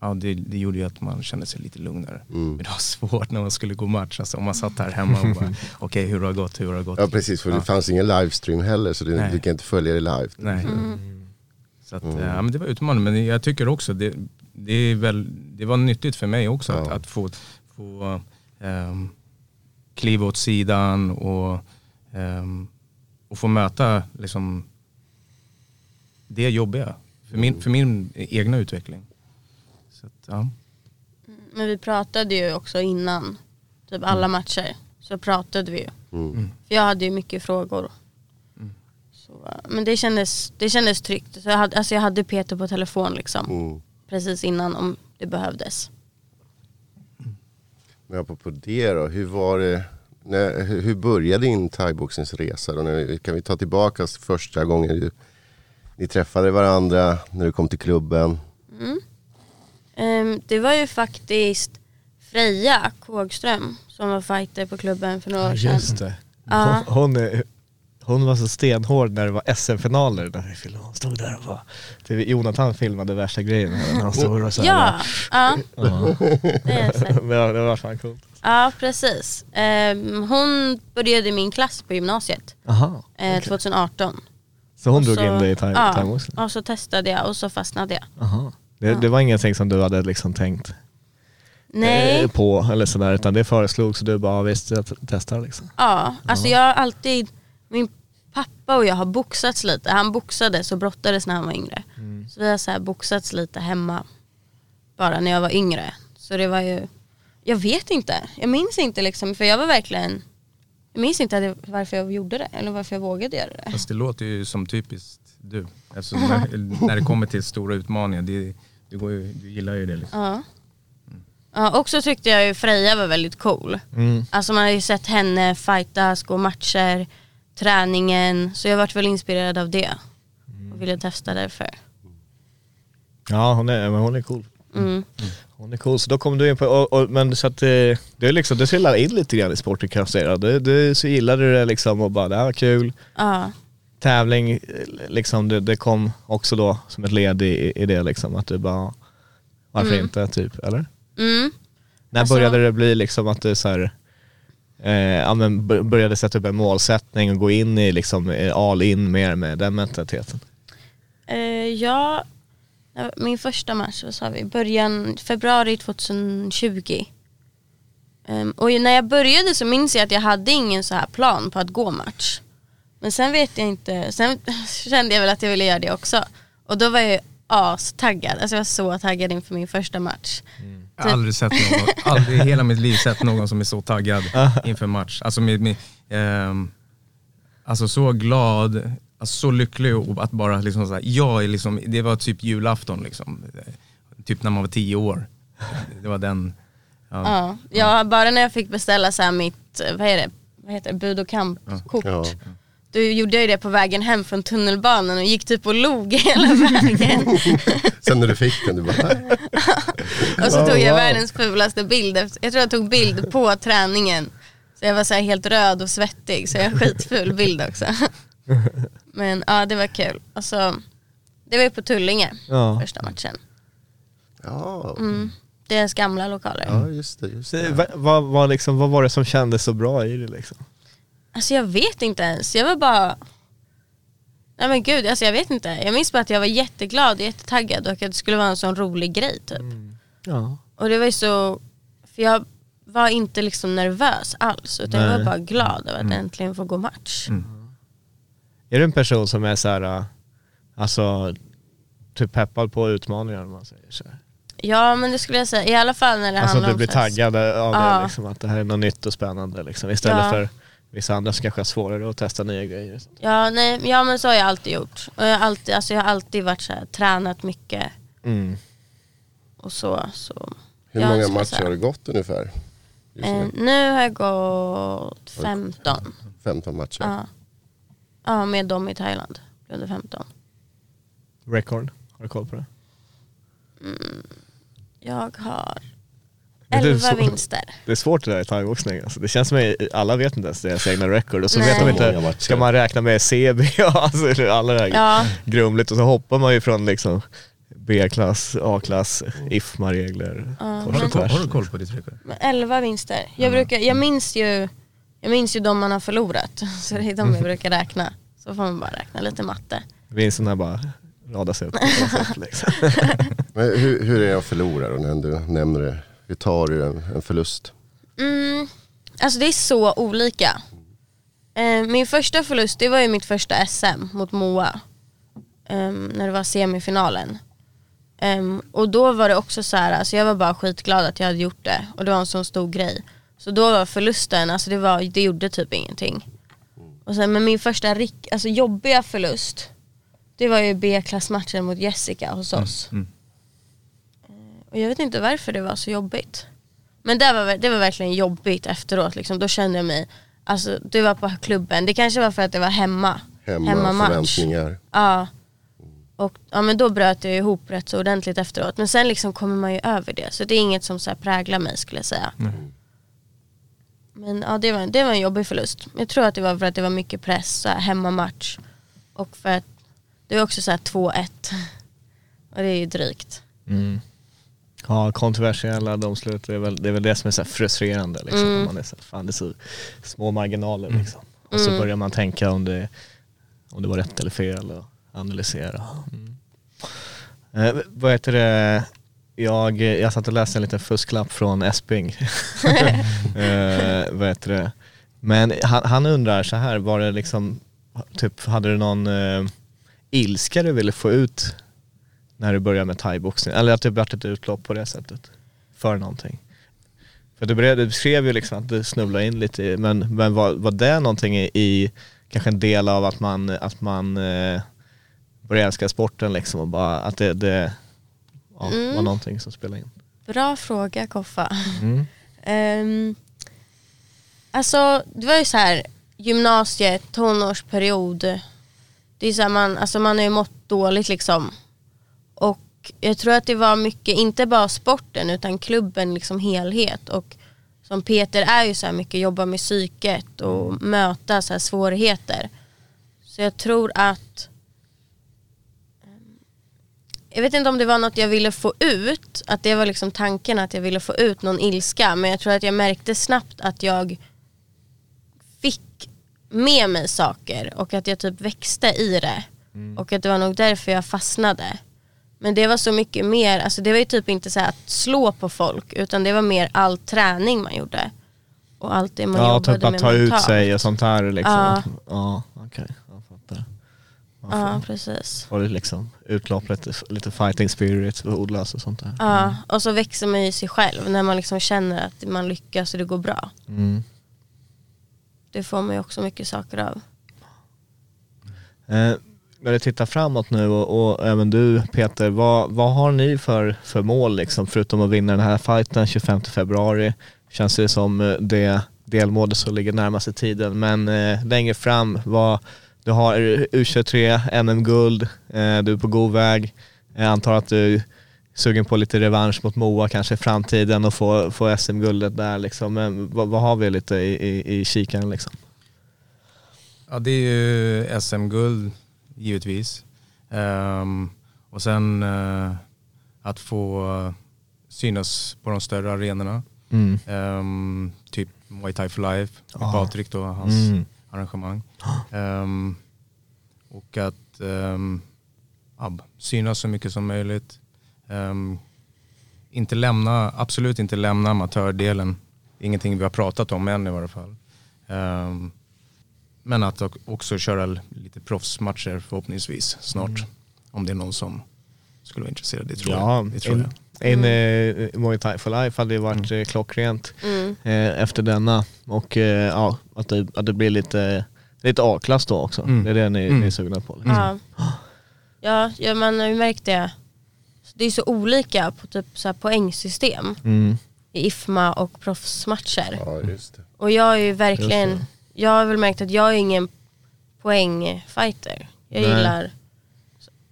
[SPEAKER 2] ja, det, det gjorde ju att man kände sig lite lugnare. Men det var svårt när man skulle gå match. Alltså, om man satt här hemma och bara, okej hur har det gått, hur har det gått?
[SPEAKER 3] Ja precis, för
[SPEAKER 2] Ja.
[SPEAKER 3] det fanns ingen livestream heller så
[SPEAKER 2] Nej.
[SPEAKER 3] du kan inte följa det live.
[SPEAKER 2] Nej. Så att, ja, men det var utmanande, men jag tycker också det, det, är väl, det var nyttigt för mig också att,
[SPEAKER 3] Ja.
[SPEAKER 2] att få, få um, kliva åt sidan och, ehm, och få möta liksom, det jobbiga för min, för min egna utveckling. Så att, ja.
[SPEAKER 4] Men vi pratade ju också innan, typ alla matcher. Så pratade vi ju.
[SPEAKER 3] Mm.
[SPEAKER 4] För jag hade ju mycket frågor. Men det kändes, det kändes tryggt. Så jag, hade, alltså jag hade Peter på telefon liksom.
[SPEAKER 3] Mm.
[SPEAKER 4] Precis innan om det behövdes.
[SPEAKER 3] Men apropå det då, hur var det, när, hur började din thaiboxningsresa? Kan vi ta tillbaka första gången du, ni träffade varandra, när du kom till klubben?
[SPEAKER 4] Ehm, det var ju faktiskt Freja Kågström som var fighter på klubben för några år sedan.
[SPEAKER 1] Just det. Hon, hon, är- hon var så stenhård när det var SM-finaler. Filmade. Hon stod där och bara, det- Jonathan filmade värsta grejen när han stod och så här.
[SPEAKER 4] Ja, ja,
[SPEAKER 1] Ja.
[SPEAKER 4] det
[SPEAKER 1] det, var, det var fan coolt.
[SPEAKER 4] ja precis. Ehm, hon började i min klass på gymnasiet
[SPEAKER 1] Aha.
[SPEAKER 4] eh, 2018.
[SPEAKER 1] Så hon
[SPEAKER 4] Och
[SPEAKER 1] drog
[SPEAKER 4] så-
[SPEAKER 1] in dig i thai-
[SPEAKER 4] ja,
[SPEAKER 1] thaiboxning?
[SPEAKER 4] och så testade jag och så fastnade jag.
[SPEAKER 1] Aha. Det, det var ingenting som du hade liksom tänkt
[SPEAKER 4] Nej,
[SPEAKER 1] eh, på eller sådär utan det föreslogs och du bara "Ja, visst jag testar liksom.
[SPEAKER 4] ja, alltså jag har alltid min pappa och jag har boxats lite. Han boxades och brottades när han var yngre. Så vi har så här boxats lite hemma. Bara när jag var yngre. Så det var ju, jag vet inte. Jag minns inte liksom, för jag var verkligen, jag minns inte det- varför jag gjorde det. Eller varför jag vågade göra det.
[SPEAKER 2] Fast det låter ju som typiskt du. Alltså, när, när det kommer till stora utmaningar, det, du, går ju, du gillar ju det liksom.
[SPEAKER 4] Ja. Ja, också tyckte jag ju Freja var väldigt cool.
[SPEAKER 1] Mm.
[SPEAKER 4] Alltså man har ju sett henne fightas, gå matcher, träningen. Så jag vart väl inspirerad av det. Och ville testa därför.
[SPEAKER 1] Ja hon är, men hon är cool.
[SPEAKER 4] Mm.
[SPEAKER 1] Hon är cool, så då kom du in på, och, och, men så att eh, det är liksom, du trillade in lite grann i sporten kan jag säga. Du, du så gillade du det liksom och bara, det här var kul.
[SPEAKER 4] Ja.
[SPEAKER 1] Tävling, eh, liksom det, det kom också då som ett led i, i det liksom, att du bara, varför
[SPEAKER 4] Mm.
[SPEAKER 1] inte typ, eller?
[SPEAKER 4] Mm.
[SPEAKER 1] När
[SPEAKER 4] Alltså-
[SPEAKER 1] började det bli liksom att du så här, Eh, ja, men började sätta upp en målsättning och gå in i liksom eh, all in mer med den mentaliteten?
[SPEAKER 4] Eh, ja, min första match, vad sa vi, början februari 2020. Ehm, och när jag började så minns jag att jag hade ingen så här plan på att gå match. Men sen vet jag inte, sen kände jag väl att jag ville göra det också. Och då var jag astaggad, alltså jag var så taggad inför min första match.
[SPEAKER 2] Jag har aldrig sett någon, aldrig i hela mitt liv sett någon som är så taggad inför match. Alltså, med, med, ehm, alltså så glad, alltså så lycklig och att bara liksom så här, jag är liksom, det var typ julafton liksom. Typ när man var tio år. Det var den, ja.
[SPEAKER 4] Ja, ja, bara när jag fick beställa så mitt, vad är det, vad heter det, bud och kampkort.
[SPEAKER 3] Ja.
[SPEAKER 4] Då gjorde jag ju det på vägen hem från tunnelbanan och gick typ och log hela vägen.
[SPEAKER 3] Sen när du fick den, du bara,
[SPEAKER 4] och så tog jag
[SPEAKER 1] wow.
[SPEAKER 4] världens fulaste bild. Jag tror jag tog bild på träningen. Så jag var så här helt röd och svettig så jag har skitful bild också. Men ja det var kul. Alltså, det var ju på Tullinge
[SPEAKER 1] Ja.
[SPEAKER 4] första matchen.
[SPEAKER 3] ja,
[SPEAKER 4] Mm. Deras gamla lokaler.
[SPEAKER 3] ja just det. Just
[SPEAKER 1] Så,
[SPEAKER 3] det.
[SPEAKER 1] vad, vad, vad, liksom, vad var det som kändes så bra i det liksom?
[SPEAKER 4] Alltså jag vet inte ens. Jag var bara... Nej men gud, alltså jag vet inte. Jag minns bara att jag var jätteglad och jättetaggad och att det skulle vara en sån rolig grej typ.
[SPEAKER 1] Ja.
[SPEAKER 4] Och det var ju så... För jag var inte liksom nervös alls utan jag
[SPEAKER 1] Nej.
[SPEAKER 4] var bara glad över att äntligen få gå match.
[SPEAKER 1] Är du en person som är så här, äh, alltså, typ peppad på utmaningar om man säger så? här?
[SPEAKER 4] Ja men det skulle jag säga, i alla fall när det
[SPEAKER 1] Alltså
[SPEAKER 4] handlar
[SPEAKER 1] du
[SPEAKER 4] om
[SPEAKER 1] blir
[SPEAKER 4] så här-
[SPEAKER 1] taggad av det
[SPEAKER 4] Ja.
[SPEAKER 1] liksom, att det här är något nytt och spännande liksom. Istället
[SPEAKER 4] Ja.
[SPEAKER 1] för vissa andra som kanske är svårare att testa nya grejer.
[SPEAKER 4] Ja, nej, ja men så har jag alltid gjort. Och jag har alltid, alltså jag har alltid varit så här, tränat mycket
[SPEAKER 1] Mm.
[SPEAKER 4] och så. så.
[SPEAKER 3] Hur
[SPEAKER 4] Ja,
[SPEAKER 3] många
[SPEAKER 4] jag
[SPEAKER 3] matcher
[SPEAKER 4] säga.
[SPEAKER 3] har det gått ungefär?
[SPEAKER 4] Eh,
[SPEAKER 3] nu?
[SPEAKER 4] har jag gått 15.
[SPEAKER 3] 15 matcher.
[SPEAKER 4] Ja. ja, med dem i Thailand. Under 15.
[SPEAKER 1] Record, har du koll på det?
[SPEAKER 4] Jag har
[SPEAKER 1] Men det är
[SPEAKER 4] 11
[SPEAKER 1] så-
[SPEAKER 4] vinster.
[SPEAKER 1] Det är svårt det där i thaiboxning. Alltså, det känns som att alla vet inte ens deras egna record och så
[SPEAKER 4] Nej.
[SPEAKER 1] vet de inte, ska man räkna med CB och alltså, alla det här
[SPEAKER 4] Ja.
[SPEAKER 1] grumligt och så hoppar man ju från liksom B-klass, A-klass, IFMA-regler, kors
[SPEAKER 2] Har, du,
[SPEAKER 1] och
[SPEAKER 2] koll- har
[SPEAKER 1] tvärs.
[SPEAKER 2] du koll på ditt rekord?
[SPEAKER 4] Men 11 vinster. Jag, brukar, jag, minns ju, jag minns ju de man har förlorat. Så det är de jag brukar räkna. Så får man bara räkna lite matte.
[SPEAKER 1] Vinsterna bara radas upp. sätt, liksom.
[SPEAKER 3] Men hur, hur är det att förlora då, när du nämner det? Hur tar du en, en förlust?
[SPEAKER 4] Mm, alltså det är så olika. Eh, min första förlust det var ju mitt första SM mot Moa. Ehm, när det var semifinalen. Ehm, och då var det också så här, alltså jag var bara skitglad att jag hade gjort det. Och det var en sån stor grej. Så då var förlusten, alltså det, var, det gjorde typ ingenting. Och sen, men min första rik, alltså jobbiga förlust, det var ju B-klassmatchen mot Jessica hos oss.
[SPEAKER 2] Mm.
[SPEAKER 4] Och jag vet inte varför det var så jobbigt. Men det var, det var verkligen jobbigt efteråt. Liksom. Då kände jag mig, alltså det var på klubben. Det kanske var för att det var hemma.
[SPEAKER 3] Hemma,
[SPEAKER 4] Hemmamatch.
[SPEAKER 3] förväntningar.
[SPEAKER 4] Ja. Och ja, men då bröt jag ihop rätt så ordentligt efteråt. Men sen liksom kommer man ju över det. Så det är inget som så här präglar mig skulle jag säga. Men ja, det var, det var en jobbig förlust. Jag tror att det var för att det var mycket press, så här, hemmamatch. Och för att det var också så här 2-1. Och det är ju drygt.
[SPEAKER 1] Mm. Ja, kontroversiella domslut, det är väl det, är väl det som är så här frustrerande. Liksom.
[SPEAKER 4] Mm.
[SPEAKER 1] Om Man är så, fan, det är så små marginaler. Liksom. Och så
[SPEAKER 4] Mm.
[SPEAKER 1] börjar man tänka om det, om det var rätt eller fel och analysera. Mm. Eh, vad heter det? Jag, jag satt och läste en liten fusklapp från Esping. eh, vad heter det? Men han, han undrar så här, var det liksom, typ, hade du någon eh, ilska du ville få ut när du började med thaiboxning? Eller att det varit ett utlopp på det sättet? För någonting? För du, började, du skrev ju liksom att du snubblade in lite i, men, men var, var det någonting i, i, kanske en del av att man, att man eh, började älska sporten liksom och bara att det, det ja,
[SPEAKER 4] Mm.
[SPEAKER 1] var någonting som spelade in?
[SPEAKER 4] Bra fråga Koffa.
[SPEAKER 1] Mm.
[SPEAKER 4] Ehm, alltså det var ju så här gymnasiet, tonårsperiod. Det är så här, man, alltså man har ju mått dåligt liksom. Och jag tror att det var mycket, inte bara sporten utan klubben liksom helhet. Och som Peter är ju så här mycket jobba med psyket och möta så här svårigheter. Så jag tror att jag vet inte om det var något jag ville få ut, att det var liksom tanken att jag ville få ut någon ilska. Men jag tror att jag märkte snabbt att jag fick med mig saker och att jag typ växte i det. Och att det var nog därför jag fastnade. Men det var så mycket mer, alltså det var ju typ inte så att slå på folk utan det var mer all träning man gjorde. Och allt det man
[SPEAKER 1] Ja,
[SPEAKER 4] jobbade
[SPEAKER 1] typ att
[SPEAKER 4] med
[SPEAKER 1] ta ut
[SPEAKER 4] mentalt.
[SPEAKER 1] sig och sånt här liksom.
[SPEAKER 4] Ja.
[SPEAKER 1] Ja, okej. Jag fattar.
[SPEAKER 4] Ja, precis.
[SPEAKER 1] Får det liksom utlopp, lite, lite fighting spirit odlas och sånt där.
[SPEAKER 4] Ja, och så växer man ju sig själv när man liksom känner att man lyckas och det går bra.
[SPEAKER 1] Mm.
[SPEAKER 4] Det får man ju också mycket saker av.
[SPEAKER 1] Eh, när du tittar framåt nu och, och även du Peter, vad, vad har ni för, för mål liksom, förutom att vinna den här fighten 25 februari? Känns det som eh, det delmålet som ligger närmast i tiden, men eh, längre fram, vad, du har U23, NM-guld, eh, du är på god väg, jag antar att du är sugen på lite revansch mot Moa kanske i framtiden och få, få SM-guldet där liksom. Men vad, vad har vi lite i, i, i kikaren liksom?
[SPEAKER 2] Ja det är ju SM-guld givetvis. Ehm, och sen eh, att få eh, synas på de större arenorna.
[SPEAKER 1] Mm.
[SPEAKER 2] Ehm, typ Muay Thai for Life
[SPEAKER 1] Ah.
[SPEAKER 2] Patrik då, hans
[SPEAKER 1] Mm.
[SPEAKER 2] arrangemang. Ehm, och att um, synas så mycket som möjligt. Inte lämna, absolut inte lämna amatördelen. Ingenting vi har pratat om än i varje fall. Men att också köra lite proffsmatcher förhoppningsvis snart. Om det är någon som skulle vara intresserad. Det tror
[SPEAKER 1] Ja,
[SPEAKER 2] jag. Det tror
[SPEAKER 1] in,
[SPEAKER 2] jag.
[SPEAKER 1] in eh, Muay Thai for Life hade ju varit eh, klockrent
[SPEAKER 4] Mm.
[SPEAKER 1] eh, efter denna. Och eh, ja, att det, att det blir lite, lite A-klass då också.
[SPEAKER 2] Mm.
[SPEAKER 1] Det är det ni,
[SPEAKER 2] Mm.
[SPEAKER 1] ni är sugna på. Liksom.
[SPEAKER 4] Ja. Ja, ja, man har ju märkt det. Det är så olika på typ så här poängsystem
[SPEAKER 1] Mm.
[SPEAKER 4] i IFMA och proffsmatcher.
[SPEAKER 3] Ja, just det.
[SPEAKER 4] Och jag är ju
[SPEAKER 1] Just
[SPEAKER 4] verkligen,
[SPEAKER 1] det.
[SPEAKER 4] Jag har väl märkt att jag är ingen poängfighter. Jag
[SPEAKER 1] Nej.
[SPEAKER 4] gillar,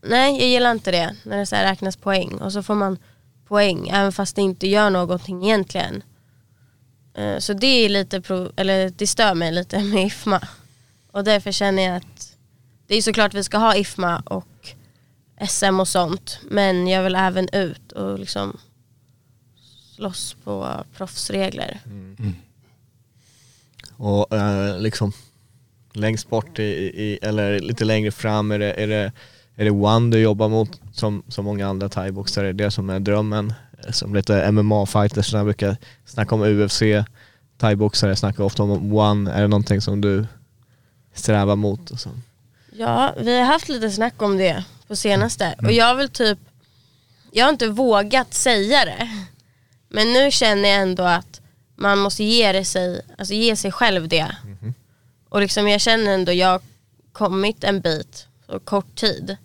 [SPEAKER 4] nej jag gillar inte det när det så här räknas poäng och så får man poäng även fast det inte gör någonting egentligen. Eh, Så det är lite, eller det stör mig lite med IFMA. Och därför känner jag att det är såklart vi ska ha IFMA och SM och sånt. Men jag vill även ut och liksom slåss på proffsregler.
[SPEAKER 1] Och eh, liksom längst bort i, i, eller lite längre fram är det, är det, är det One du jobbar mot som, som många andra thaiboxare, är det som är drömmen. Eh, Som lite MMA-fighters brukar snacka om UFC, thaiboxare snackar ofta om One, är det någonting som du strävar mot? Och så?
[SPEAKER 4] Ja, vi har haft lite snack om det på senaste. Och jag vill typ, jag har inte vågat säga det. Men nu känner jag ändå att man måste ge, det sig, alltså ge sig själv det. Och liksom jag känner ändå, jag har kommit en bit på kort tid.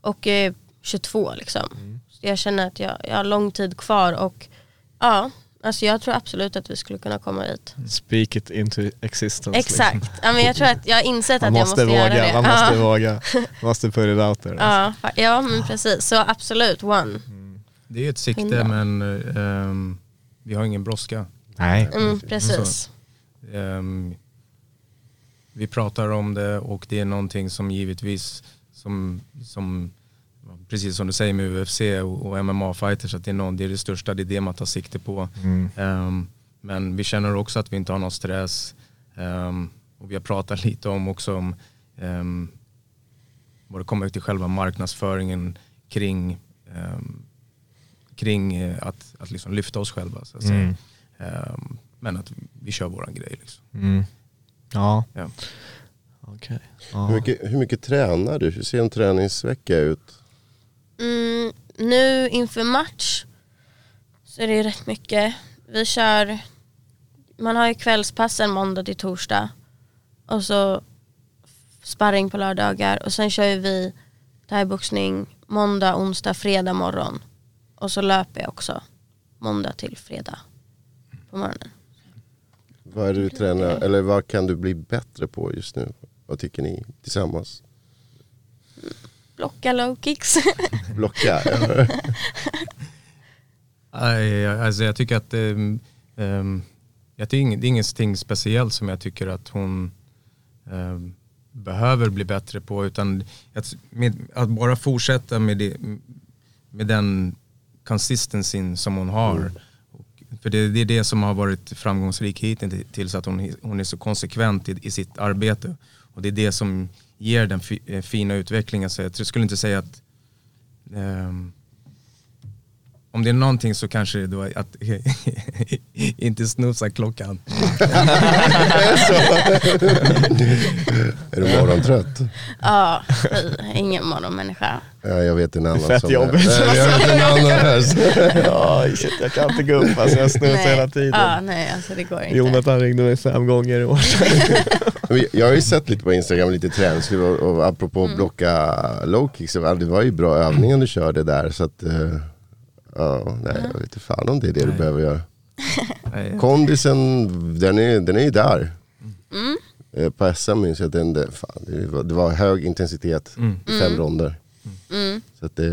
[SPEAKER 4] Och jag är 22 liksom. Så jag känner att jag, jag har lång tid kvar och ja, alltså jag tror absolut att vi skulle kunna komma dit.
[SPEAKER 1] Speak it into existence.
[SPEAKER 4] Exakt, ja, men jag tror att jag har insett att jag
[SPEAKER 1] måste,
[SPEAKER 4] måste göra
[SPEAKER 1] våga,
[SPEAKER 4] det.
[SPEAKER 1] man måste
[SPEAKER 4] ja.
[SPEAKER 1] våga. Man måste put it out there.
[SPEAKER 4] Ja, fa- ja men precis. Så absolut, one.
[SPEAKER 2] Det är ett sikte men ehm, vi har ingen brådska.
[SPEAKER 1] Nej.
[SPEAKER 4] Mm, precis.
[SPEAKER 2] Ehm, vi pratar om det och det är någonting som givetvis, som, som, precis som du säger med UFC och, och MMA-fighters, att det är, någon, det är det största, det är det man tar sikte på.
[SPEAKER 1] Mm.
[SPEAKER 2] Ehm, men vi känner också att vi inte har någon stress. Ehm, och vi har pratat lite om också om um, vad det kommer till själva marknadsföringen kring, ehm, kring eh, att, att liksom lyfta oss själva. Så att säga.
[SPEAKER 1] Mm.
[SPEAKER 2] Ehm, men att vi kör våran grej. Liksom.
[SPEAKER 1] Mm. Ja.
[SPEAKER 2] Ja.
[SPEAKER 3] Hur,
[SPEAKER 1] Ja.
[SPEAKER 3] mycket, hur mycket tränar du? Hur ser en träningsvecka ut?
[SPEAKER 4] Mm, nu inför match så är det ju rätt mycket. Vi kör, man har ju kvällspassen måndag till torsdag och så sparring på lördagar och sen kör vi thaiboxning måndag, onsdag, fredag morgon. Och så löper jag också måndag till fredag på morgonen.
[SPEAKER 3] Vad är det du tränar, eller vad kan du bli bättre på just nu? Vad tycker ni tillsammans?
[SPEAKER 4] Blocka low kicks.
[SPEAKER 3] Blocka?
[SPEAKER 2] Nej, Alltså jag tycker att um, jag tycker ing- det är ingenting speciellt som jag tycker att hon um, behöver bli bättre på utan att, med, att bara fortsätta med, det, med den consistencyn som hon har. För det, det är det som har varit framgångsrik hittills, att hon, hon är så konsekvent i, i sitt arbete. Och det är det som ger den fi, eh, fina utvecklingen. Så jag skulle inte säga att ehm, om det är någonting så kanske det var att inte snusa klockan.
[SPEAKER 3] är du morgontrött?
[SPEAKER 4] ja, ingen morgonmänniska.
[SPEAKER 3] Ja, jag vet en annan
[SPEAKER 1] Fett
[SPEAKER 3] som
[SPEAKER 1] jobbigt.
[SPEAKER 3] Nej, jag vet en annan här.
[SPEAKER 1] ja, shit, jag kan inte gå upp alltså, jag snusar hela tiden.
[SPEAKER 4] Ja, nej alltså det går inte.
[SPEAKER 1] Jonathan ringde mig fem gånger i år.
[SPEAKER 3] Jag har ju sett lite på Instagram, lite träningsliv och, och apropå
[SPEAKER 4] Mm.
[SPEAKER 3] blocka low kicks, det var ju bra övningar du körde där så att eh, Ja, nej jag vet inte fan om det är det du behöver göra. Kondisen, den är, den är ju där.
[SPEAKER 4] Mm.
[SPEAKER 3] Eh, På SM minns jag att den, det, fan, det, var, det var hög intensitet i fem ronder.
[SPEAKER 4] Mm,
[SPEAKER 3] Så att det,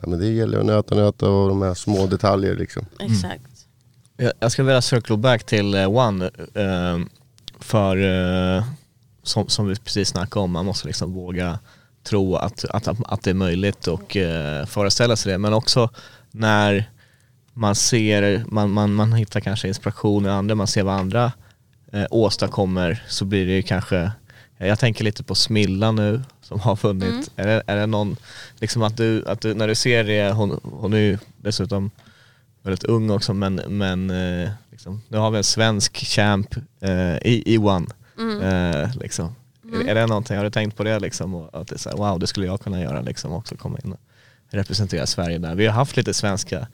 [SPEAKER 3] ja, men det gäller att nöta, nöta och de här små detaljer liksom.
[SPEAKER 4] exakt.
[SPEAKER 1] Jag, jag skulle vilja circle back till eh, One, eh, för som, som vi precis snackade om, man måste liksom våga tro att, att, att det är möjligt och föreställa sig det. Men också när man ser, man, man, man hittar kanske inspiration i andra, man ser vad andra eh, åstadkommer så blir det ju kanske, jag tänker lite på Smilla nu som har vunnit. Är, det, är det någon, liksom att du, att du, när du ser det, hon, hon är ju dessutom väldigt ung också men, men eh, liksom, nu har vi en svensk champ eh, i, i One. Eh, liksom. är, är det någonting, har du tänkt på det liksom? Och att det är så här, wow det skulle jag kunna göra liksom också, komma in och representera Sverige där. Vi har haft lite svenska,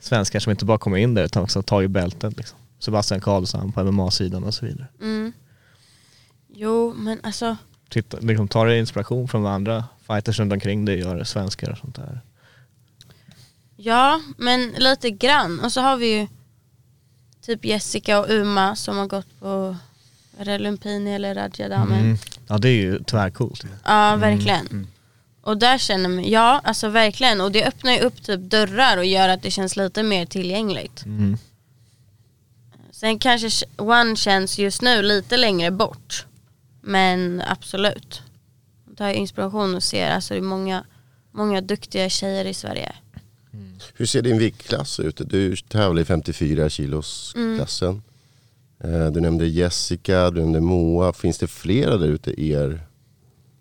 [SPEAKER 1] svenskar som inte bara kommer in där utan också tagit bältet liksom. Sebastian Karlsson på MMA-sidan och så vidare.
[SPEAKER 4] Mm. Jo, men alltså,
[SPEAKER 1] Titta, liksom, tar du inspiration från vad andra fighters runt omkring dig gör, svenskar och sånt där?
[SPEAKER 4] ja, men lite grann. Och så har vi ju typ Jessica och Uma som har gått på är det Lumpini eller Rajadamen.
[SPEAKER 1] Mm. Ja det är ju tvärcoolt.
[SPEAKER 4] Ja, verkligen. Och där känner man, ja alltså verkligen. Och det öppnar ju upp typ dörrar och gör att det känns lite mer tillgängligt.
[SPEAKER 1] Mm.
[SPEAKER 4] Sen kanske One känns just nu lite längre bort. Men absolut. Det har inspiration och ser, alltså det är många, många duktiga tjejer i Sverige.
[SPEAKER 3] Hur ser din viktklass ut? Du tävlar i 54 kilos klassen. Eh, Du nämnde Jessica, du nämnde Moa. Finns det flera där ute i er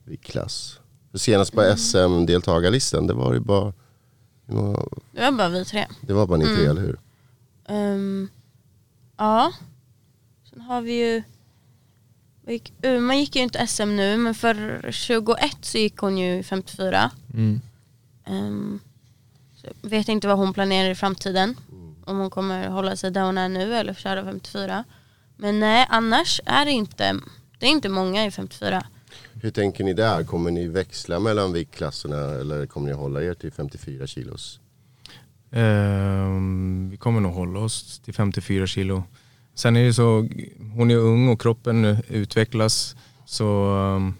[SPEAKER 3] viktklass? För Senast på SM-deltagarlistan, det var ju bara, hur många-
[SPEAKER 4] Det var bara vi tre.
[SPEAKER 3] det var bara ni tre, eller hur?
[SPEAKER 4] Ehm, ja. Sen har vi ju gick, Uma gick ju inte SM nu men för 21 så gick hon ju 54.
[SPEAKER 1] Mm.
[SPEAKER 4] Um, så jag vet inte vad hon planerar i framtiden. Om hon kommer hålla sig där hon är nu eller köra 54. Men nej, annars är det inte, det är inte många i 54.
[SPEAKER 3] Hur tänker ni där? Kommer ni växla mellan viktklasserna eller kommer ni hålla er till 54 kilos?
[SPEAKER 2] Ehm, vi kommer nog hålla oss till 54 kilo. Sen är det så, hon är ung och kroppen utvecklas. Så ehm,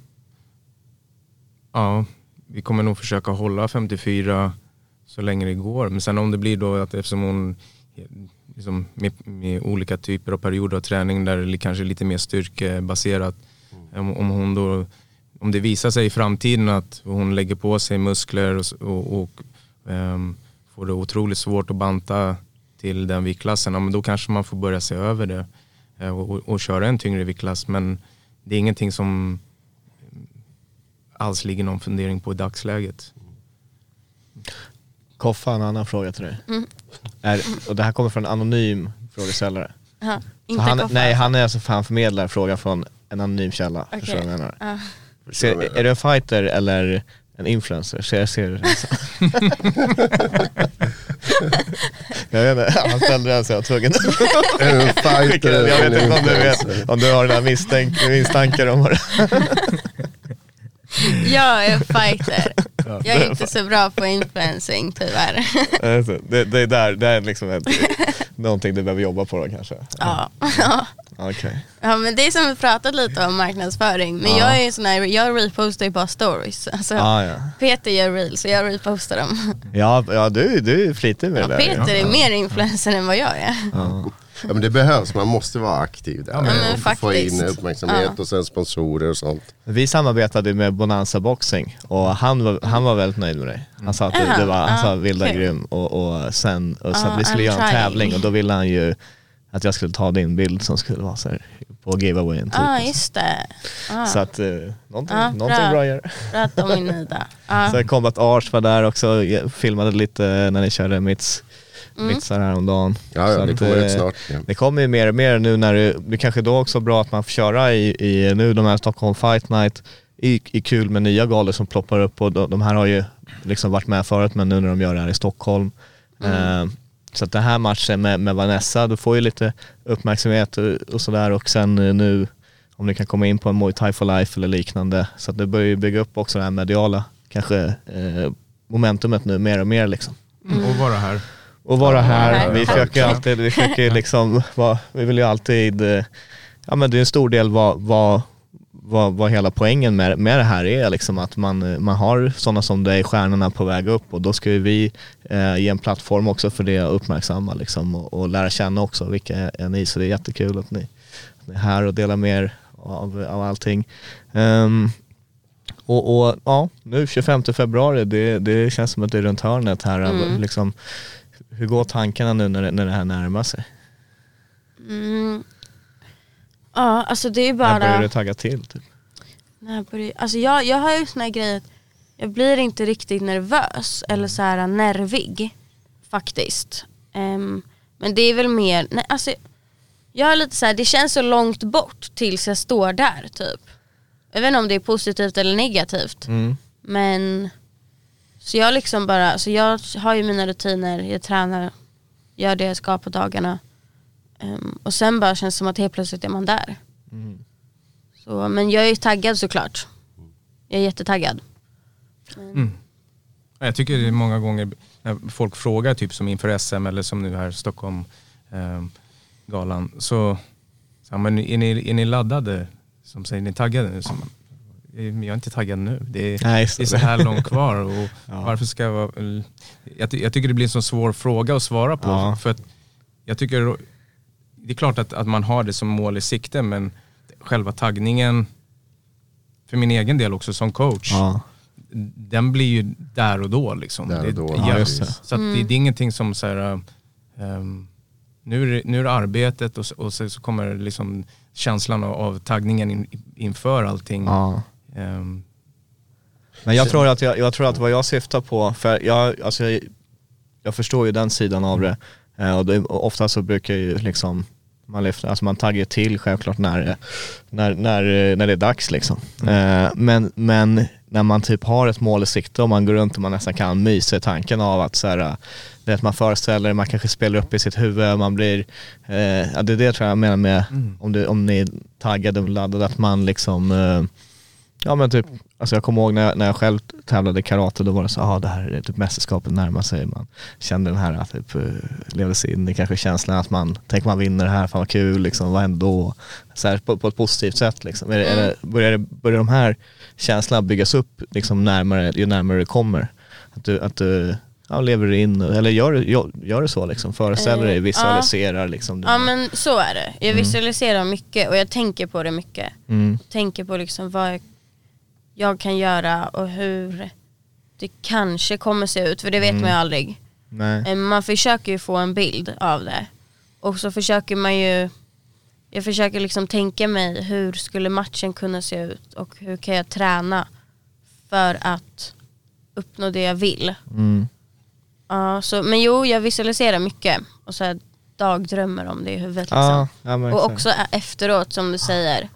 [SPEAKER 2] ja, vi kommer nog försöka hålla 54 så länge det går. Men sen om det blir då att eftersom hon liksom, med, med olika typer av perioder av träning där det kanske är lite mer styrkebaserat. Om, om hon då om det visar sig i framtiden att hon lägger på sig muskler och, och, och ehm, får det otroligt svårt att banta till den viktklassen, ja, men då kanske man får börja se över det eh, och, och, och köra en tyngre viktklass. Men det är ingenting som alls ligger någon fundering på i dagsläget.
[SPEAKER 1] Koffa, en annan fråga till dig.
[SPEAKER 4] Mm.
[SPEAKER 1] Är, och det här kommer från en anonym frågeställare.
[SPEAKER 4] Aha, inte
[SPEAKER 1] han,
[SPEAKER 4] koffa.
[SPEAKER 1] nej, han är alltså han förmedlar frågan från en anonym källa.
[SPEAKER 4] Okej.
[SPEAKER 1] Förstår du vad jag menar?
[SPEAKER 4] Ja.
[SPEAKER 1] Ser, är du en fighter eller en influencer? Ser, ser du det så? Jag vet inte, han ställde den så jag var tvungen
[SPEAKER 3] En fighter.
[SPEAKER 1] Jag vet inte om du vet, om du har den här misstankar om vad det
[SPEAKER 4] Jag är fighter. Jag är inte så bra på influencing tyvärr.
[SPEAKER 1] Alltså, det, det är där, det är liksom ett, någonting du behöver jobba på då kanske?
[SPEAKER 4] Ja.
[SPEAKER 1] Okej.
[SPEAKER 4] ja men det är som vi pratat lite om marknadsföring. Men
[SPEAKER 1] Ja.
[SPEAKER 4] jag är ju sån här, jag repostar ju bara stories. Alltså,
[SPEAKER 1] Ah, ja.
[SPEAKER 4] Peter gör reels och jag repostar dem.
[SPEAKER 1] Ja, ja du, du är flitig med det där.
[SPEAKER 4] Peter är mer influencer än vad jag är.
[SPEAKER 1] Ja.
[SPEAKER 3] Men det behövs, man måste vara aktiv där.
[SPEAKER 4] Ja, men
[SPEAKER 3] och få- få in uppmärksamhet
[SPEAKER 4] Ja.
[SPEAKER 3] och sen sponsorer och sånt.
[SPEAKER 1] Vi samarbetade med Bonanza Boxing och han var, han var väldigt nöjd med dig. Han sa att du, du var han sa,
[SPEAKER 4] Ah,
[SPEAKER 1] vilda
[SPEAKER 4] kul.
[SPEAKER 1] grym och, och sen och så
[SPEAKER 4] Ah,
[SPEAKER 1] att vi skulle
[SPEAKER 4] I'm
[SPEAKER 1] göra en
[SPEAKER 4] trying.
[SPEAKER 1] tävling och då ville han ju att jag skulle ta din bild som skulle vara så här, på giveawayen typ.
[SPEAKER 4] Ja ah,
[SPEAKER 1] och så.
[SPEAKER 4] just det. Ah,
[SPEAKER 1] Så att eh, någonting,
[SPEAKER 4] Ja,
[SPEAKER 1] någonting
[SPEAKER 4] bra.
[SPEAKER 1] gör
[SPEAKER 4] bra att de är nöjda. Ah.
[SPEAKER 1] Så Combat Ars var där också, jag filmade lite när ni körde mitts,
[SPEAKER 4] Mm.
[SPEAKER 1] mittsar häromdagen.
[SPEAKER 3] Ja, ja det
[SPEAKER 1] eh,
[SPEAKER 3] ut snart. Ja.
[SPEAKER 1] Det kommer ju mer och mer nu när det, det kanske då också är bra att man får köra i, i nu de här Stockholm Fight Night i, i kul med nya galor som ploppar upp och de, de här har ju liksom varit med förut men nu när de gör det här i Stockholm. Eh, så att den här matchen med, med Vanessa, du får ju lite uppmärksamhet och, och sådär och sen eh, nu om ni kan komma in på en Muay Thai for Life eller liknande. Så att det börjar ju bygga upp också det här mediala kanske eh, momentumet nu mer och mer liksom
[SPEAKER 2] Och vara här.
[SPEAKER 1] Och vara här. Vi försöker alltid, vi försöker liksom, vi vill ju alltid, eh, ja men det är en stor del vad, vad, vad, vad hela poängen med, med det här är liksom att man, eh, man har sådana som dig, stjärnorna på väg upp och då ska ju vi eh, ge en plattform också för det och uppmärksamma liksom och, och lära känna också vilka är, ni så det är jättekul att ni, att ni är här och delar med er av, av allting. Ehm, och, och ja, nu 25 februari, det, det känns som att det är runt hörnet här.
[SPEAKER 4] Mm.
[SPEAKER 1] Liksom, hur går tankarna nu när det, när det här närmar sig?
[SPEAKER 4] Mm. Ja, alltså det är ju
[SPEAKER 1] När börjar
[SPEAKER 4] bara...
[SPEAKER 1] du tagga till? Typ?
[SPEAKER 4] När börjar, alltså jag, jag har ju såna här grejer att jag blir inte riktigt nervös eller så här nervig faktiskt. Ehm, men det är väl mer, nej, alltså, jag är lite så här, det känns så långt bort tills jag står där typ. Jag vet inte om det är positivt eller negativt.
[SPEAKER 1] Mm.
[SPEAKER 4] Men så jag liksom bara, så jag har ju mina rutiner, jag tränar, gör det jag ska på dagarna. Ehm, och sen bara känns det som att helt plötsligt är man där.
[SPEAKER 1] Mm.
[SPEAKER 4] Så, men jag är taggad såklart. Jag är jättetaggad.
[SPEAKER 2] Ja, Jag tycker det är många gånger när folk frågar, typ som inför SM eller som nu här Stockholm eh, galan, så, så men är, ni, är ni laddade? Som säger, är ni taggade nu? Så, man, "Eh, men jag är inte taggad nu. Det är,
[SPEAKER 1] Nej, just
[SPEAKER 2] det är så här långt kvar. Och
[SPEAKER 1] Ja.
[SPEAKER 2] Varför ska jag vara... Jag, ty- jag tycker det blir en så svår fråga att svara på.
[SPEAKER 1] Ja.
[SPEAKER 2] För att jag tycker, det är klart att, att man har det som mål i sikte, men själva taggningen, för min egen del också som coach,
[SPEAKER 1] Ja.
[SPEAKER 2] den blir ju där och då. Liksom.
[SPEAKER 3] Där och då,
[SPEAKER 2] det,
[SPEAKER 3] ja,
[SPEAKER 2] ja,
[SPEAKER 1] just det.
[SPEAKER 2] Så att det, det är ingenting som så här, ehm, nu, är det, nu är det arbetet och, så- och så, så kommer liksom känslan av, av taggningen in, inför allting.
[SPEAKER 1] Ja.
[SPEAKER 2] Ehm,
[SPEAKER 1] Men jag tror, att jag, jag tror att vad jag syftar på, för jag, alltså jag, jag förstår ju den sidan av det. Eh, och det, ofta så brukar ju liksom man, lyfter, alltså man taggar till självklart när, när, när, när det är dags liksom. Eh, men, men när man typ har ett mål i sikte och man går runt och man nästan kan mysa i tanken av att så här, det att man föreställer, man kanske spelar upp i sitt huvud, man blir, eh, ja, det är det tror jag jag menar med om, det, om ni är taggade och laddade, att man liksom eh, Ja men typ, alltså jag kommer ihåg när jag, när jag själv tävlade i karate, då var det så, ja ah, det här är typ mästerskapet närmar sig. Man kände den här, typ, eh, levde sig in i kanske känslan att man, tänk man vinner det här, fan vad kul liksom, vad händer då? Så här, på, på ett positivt sätt liksom. Är är det, börjar, börjar de här känslorna byggas upp liksom närmare, ju närmare det kommer? Att du, att du ja, lever det in, eller gör, gör, gör det så liksom, föreställer
[SPEAKER 4] Eh,
[SPEAKER 1] dig,
[SPEAKER 4] ja.
[SPEAKER 1] visualiserar liksom.
[SPEAKER 4] Ja men så är det. Jag visualiserar mycket och jag tänker på det mycket.
[SPEAKER 1] Mm.
[SPEAKER 4] Tänker på liksom vad jag, jag kan göra och hur det kanske kommer se ut, för det vet man ju aldrig.
[SPEAKER 1] Nej.
[SPEAKER 4] Eh, Man försöker ju få en bild av det. Och så försöker man ju, jag försöker liksom tänka mig hur skulle matchen kunna se ut och hur kan jag träna för att uppnå det jag vill.
[SPEAKER 1] Mm.
[SPEAKER 4] Ja, så, men jo, jag visualiserar mycket och så här dagdrömmer om det i huvudet. Liksom.
[SPEAKER 1] Men
[SPEAKER 4] och också efteråt som du säger,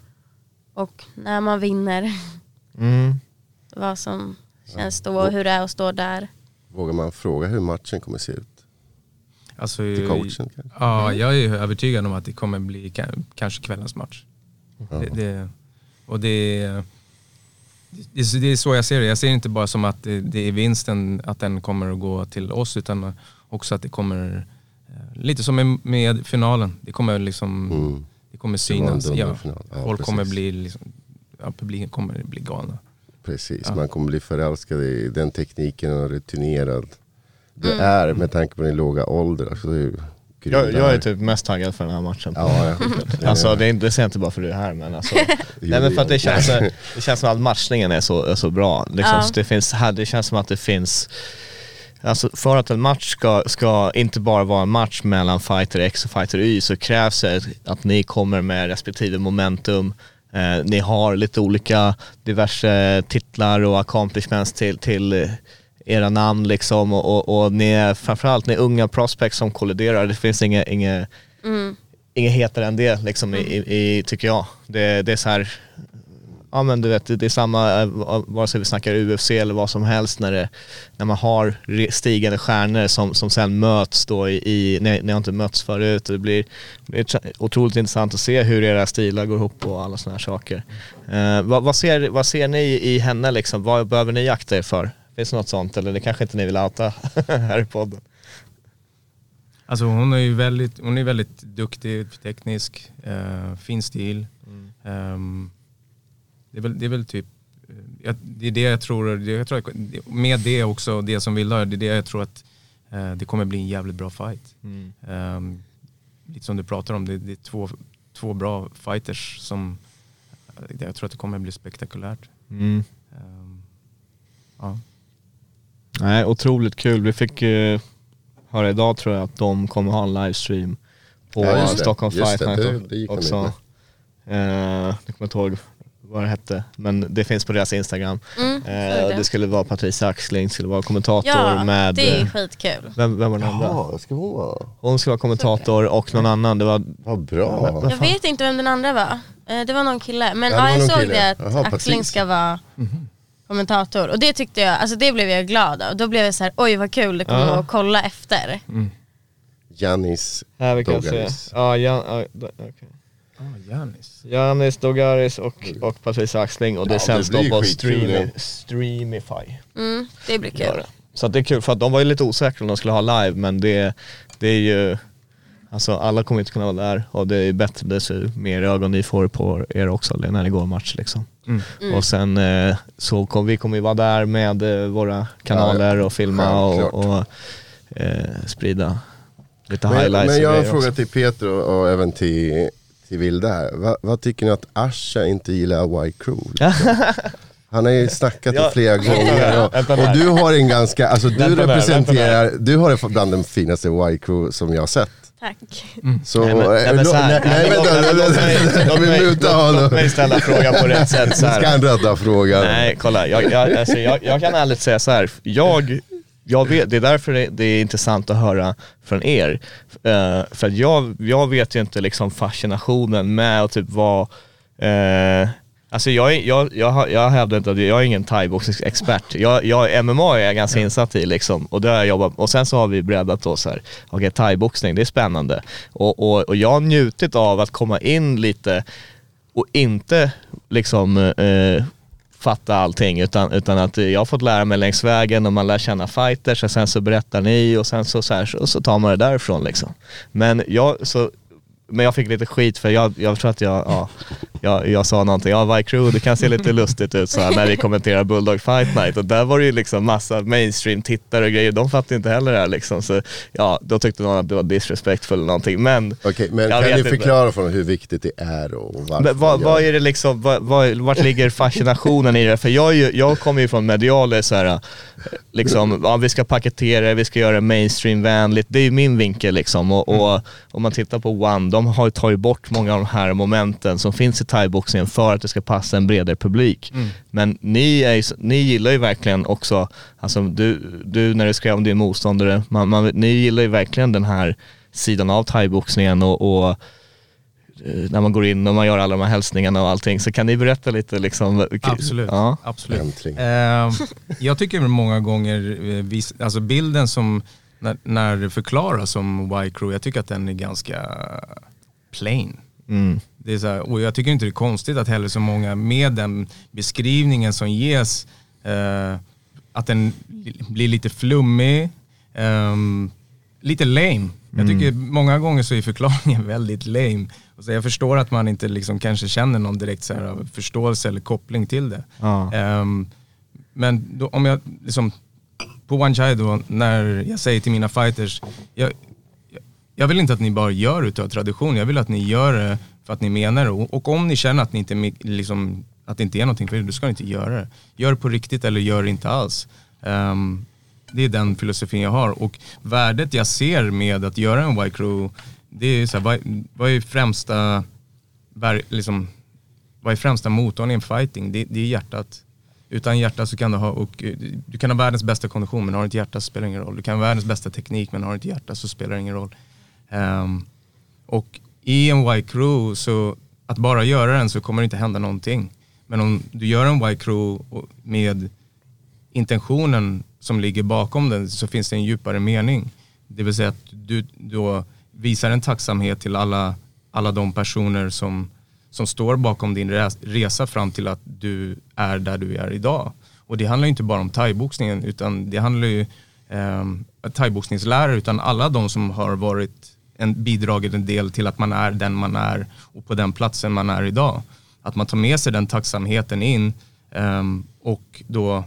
[SPEAKER 4] och när man vinner.
[SPEAKER 1] Mm.
[SPEAKER 4] Vad som känns då och hur det är att stå där.
[SPEAKER 3] Vågar man fråga hur matchen kommer se ut?
[SPEAKER 2] Alltså,
[SPEAKER 3] Till coachen kanske?
[SPEAKER 2] Ja, jag är övertygad om att det kommer bli ka- kanske kvällens match. Det, det, och det, det, är- det är så jag ser det. Jag ser det inte bara som att det, det är vinsten, att den kommer att gå till oss, utan också att det kommer, eh, lite som med, finalen, det kommer liksom,
[SPEAKER 3] Mm.
[SPEAKER 2] det kommer synas. Ja.
[SPEAKER 3] Ja,
[SPEAKER 2] folk kommer
[SPEAKER 3] precis.
[SPEAKER 2] bli, liksom, ja, publiken kommer bli galna.
[SPEAKER 3] Precis,
[SPEAKER 2] Ja.
[SPEAKER 3] man kommer bli förälskad i den tekniken och rutinerad du
[SPEAKER 4] Mm.
[SPEAKER 3] är med tanke på din låga ålder. Alltså, det är
[SPEAKER 1] Jag, jag är typ mest taggad för den här matchen.
[SPEAKER 3] Ja, ja.
[SPEAKER 1] Alltså det, är, inte- det säger jag inte bara för du är här men alltså Nej men för att det känns, det känns som att matchningen är så, är så bra. Liksom,
[SPEAKER 4] Ja.
[SPEAKER 1] så det, finns, här, det känns som att det finns Alltså för att en match ska, ska inte bara vara en match mellan fighter X och fighter Y så krävs det att ni kommer med respektive momentum. Eh, ni har lite olika diverse titlar och accomplishments till, till era namn liksom och, och, och ni är framförallt ni är unga prospects som kolliderar. Det finns inget, inget
[SPEAKER 4] Mm.
[SPEAKER 1] inget hetare än det liksom i, i, i, tycker jag. Det, det är så här, ja men du vet det, är samma eh, vare sig vi snackar UFC eller vad som helst när, det, när man har stigande stjärnor som, som sen möts då i, i ni har inte mötts förut det blir, det är tra- otroligt intressant att se hur era stilar går ihop och alla sådana här saker. Eh, vad, vad, ser, vad ser ni i henne liksom? Vad behöver ni jakta er för? Finns det något sånt eller det kanske inte ni vill outa här i podden?
[SPEAKER 2] Alltså hon är ju väldigt, hon är väldigt duktig, teknisk, eh, fin stil. Ehm, det, är väl, det är väl typ, eh, jag, det är det jag tror, det, jag tror att- med det också, det som vill ha, det är det jag tror att eh, det kommer bli en jävligt bra fight. Ehm, lite som du pratar om, det, det är två, två bra fighters som, eh, jag tror att det kommer bli spektakulärt.
[SPEAKER 1] Mm.
[SPEAKER 2] Ehm, ja.
[SPEAKER 1] Nej, otroligt kul. Vi fick uh, höra idag tror jag att de kommer ha en livestream på
[SPEAKER 3] Ja, just det.
[SPEAKER 1] Stockholm
[SPEAKER 3] Just
[SPEAKER 1] Fight
[SPEAKER 3] det,
[SPEAKER 1] Night
[SPEAKER 3] det-
[SPEAKER 1] o-
[SPEAKER 3] det gick de
[SPEAKER 1] också.
[SPEAKER 3] ut
[SPEAKER 1] Uh, jag kommer inte ihåg vad det hette, men det finns på deras Instagram.
[SPEAKER 4] Mm,
[SPEAKER 1] Eh,
[SPEAKER 4] det.
[SPEAKER 1] det skulle vara Patricia Axling, skulle vara kommentator
[SPEAKER 4] Ja,
[SPEAKER 1] med...
[SPEAKER 4] det är skitkul.
[SPEAKER 1] vem, vem var den andra?
[SPEAKER 3] Jaha, ska hon vara?
[SPEAKER 1] Hon skulle vara kommentator och någon annan, det var...
[SPEAKER 3] Vad bra.
[SPEAKER 4] Jag vet inte vem den andra var. Eh, Det var någon kille. Men
[SPEAKER 3] Ja,
[SPEAKER 4] ja, jag såg
[SPEAKER 3] kille.
[SPEAKER 4] det att
[SPEAKER 3] Jaha,
[SPEAKER 4] Axling
[SPEAKER 3] precis.
[SPEAKER 4] ska vara kommentator. Och det tyckte jag, alltså det blev jag glad av. Då blev jag så här, oj vad kul det kommer
[SPEAKER 1] Ja.
[SPEAKER 4] att kolla efter.
[SPEAKER 3] Janis
[SPEAKER 1] kan se.
[SPEAKER 3] Dogaris.
[SPEAKER 1] Ja, Jan, ja, do-
[SPEAKER 2] Ah, Janis.
[SPEAKER 1] Janis Dogaris och, och Patricia Axling och det
[SPEAKER 3] Ja,
[SPEAKER 1] sänds då på
[SPEAKER 3] ja.
[SPEAKER 1] Streamify.
[SPEAKER 4] Mm, det blir kul.
[SPEAKER 1] Så att det är kul, för att de var ju lite osäkra om de skulle ha live men det, det är ju Alltså alla kommer inte kunna vara där och det är bättre desto mer ögon ni får på er också när det går match liksom.
[SPEAKER 2] Mm.
[SPEAKER 1] Och sen eh, så kom, vi kommer ju vara där med eh, våra kanaler och filma och, och eh, sprida lite
[SPEAKER 3] Men,
[SPEAKER 1] highlights
[SPEAKER 3] men jag har en fråga till Peter och, och även till, till Vilde här. Va, vad tycker ni att Asha inte gillar White Crew? Han har ju snackat det flera gånger. Och, och du har en ganska, alltså du representerar, du har bland de finaste White Crew som jag har sett.
[SPEAKER 4] Tack.
[SPEAKER 3] Så,
[SPEAKER 1] Nej, men- nej, men så här.
[SPEAKER 3] nej, vänta,
[SPEAKER 1] låt- mig-
[SPEAKER 3] honom.
[SPEAKER 1] Låt ställa frågan på rätt sätt så här.
[SPEAKER 3] ska han rädda frågan.
[SPEAKER 1] Nej, kolla. Jag, jag, alltså, jag, jag kan ärligt säga så här. Jag, jag vet, det är därför det, det är intressant att höra från er. Eh, för att jag, jag vet ju inte liksom fascinationen med att typ vara eh, Alltså jag, jag, jag, jag hävdar inte att jag är ingen thaiboxningsexpert. Jag, jag, MMA är jag ganska insatt i liksom och det har jag jobbat Och sen så har vi breddat då så här, okej thaiboxning det är spännande. Och, och, och jag har njutit av att komma in lite och inte liksom eh, fatta allting utan, utan att jag har fått lära mig längs vägen och man lär känna fighters och sen så berättar ni och sen så, så, här, och så tar man det därifrån liksom. Men jag, så, men jag fick lite skit för jag, jag tror att jag, ja, jag, jag sa någonting, ja White Crew det kan se lite lustigt ut så här, när vi kommenterar Bulldog Fight Night och där var det ju liksom massa mainstream tittare och grejer, de fattade inte heller det här liksom. Så ja, då tyckte någon att det var disrespectful eller någonting men
[SPEAKER 3] Okej, men
[SPEAKER 1] Jag
[SPEAKER 3] kan ni
[SPEAKER 1] inte.
[SPEAKER 3] förklara för honom hur viktigt det är och varför?
[SPEAKER 1] men vad, vad är det liksom, vad, vad, vart ligger fascinationen i det? För jag, ju, jag kommer ju från medialer så här, liksom, ja, vi ska paketera det, vi ska göra det mainstreamvänligt. Det är ju min vinkel liksom. Och, och om man tittar på One, de har ju tagit bort många av de här momenten som finns i thaiboxningen för att det ska passa en bredare publik. Men ni, är, ni gillar ju verkligen också, alltså du, du när du skrev om din motståndare, man, man, ni gillar ju verkligen den här sidan av thaiboxningen och, och eh, när man går in och man gör alla de här hälsningarna och allting. Så kan ni berätta lite liksom?
[SPEAKER 2] Absolut.
[SPEAKER 1] Ja.
[SPEAKER 2] Absolut. Eh, jag tycker många gånger, eh, vis, alltså bilden som när, när det förklaras som Y-crew, jag tycker att den är ganska plain.
[SPEAKER 1] Mm.
[SPEAKER 2] Det är så här, och jag tycker inte det är konstigt att heller så många med den beskrivningen som ges, eh, att den li- blir lite flummig, ehm, lite lame. Jag tycker många gånger så är förklaringen väldigt lame. Och så jag förstår att man inte liksom kanske känner någon direkt så här förståelse eller koppling till det.
[SPEAKER 1] Ja.
[SPEAKER 2] Ehm, men då, om jag liksom, på One Chai då, när jag säger till mina fighters, jag, jag- vill inte att ni bara gör utav tradition, jag vill att ni gör det för att ni menar det. Och, om ni känner att, ni inte, liksom, att det inte är någonting för er, då ska ni inte göra det. Gör det på riktigt eller gör det inte alls. Um, det är den filosofin jag har. Och värdet jag ser med att göra en white crew, det är så här, vad, vad är främsta, liksom, vad är främsta motorn i en fighting? Det, det är hjärtat. Utan hjärta så kan du ha, och, eh, du kan ha världens bästa kondition men har du inte hjärta så spelar det ingen roll. Du kan ha världens bästa teknik men har du inte hjärta så spelar det ingen roll. Um, och i en Y-crew så att bara göra den så kommer det inte hända någonting. Men om du gör en Y-crew med intentionen som ligger bakom den så finns det en djupare mening. Det vill säga att du då visar en tacksamhet till alla, alla de personer som, som står bakom din resa fram till att du är där du är idag. Och det handlar ju inte bara om thaiboxningen utan det handlar ju eh, thaiboxningslärare utan alla de som har varit en bidragit en del till att man är den man är och på den platsen man är idag. Att man tar med sig den tacksamheten in um, och då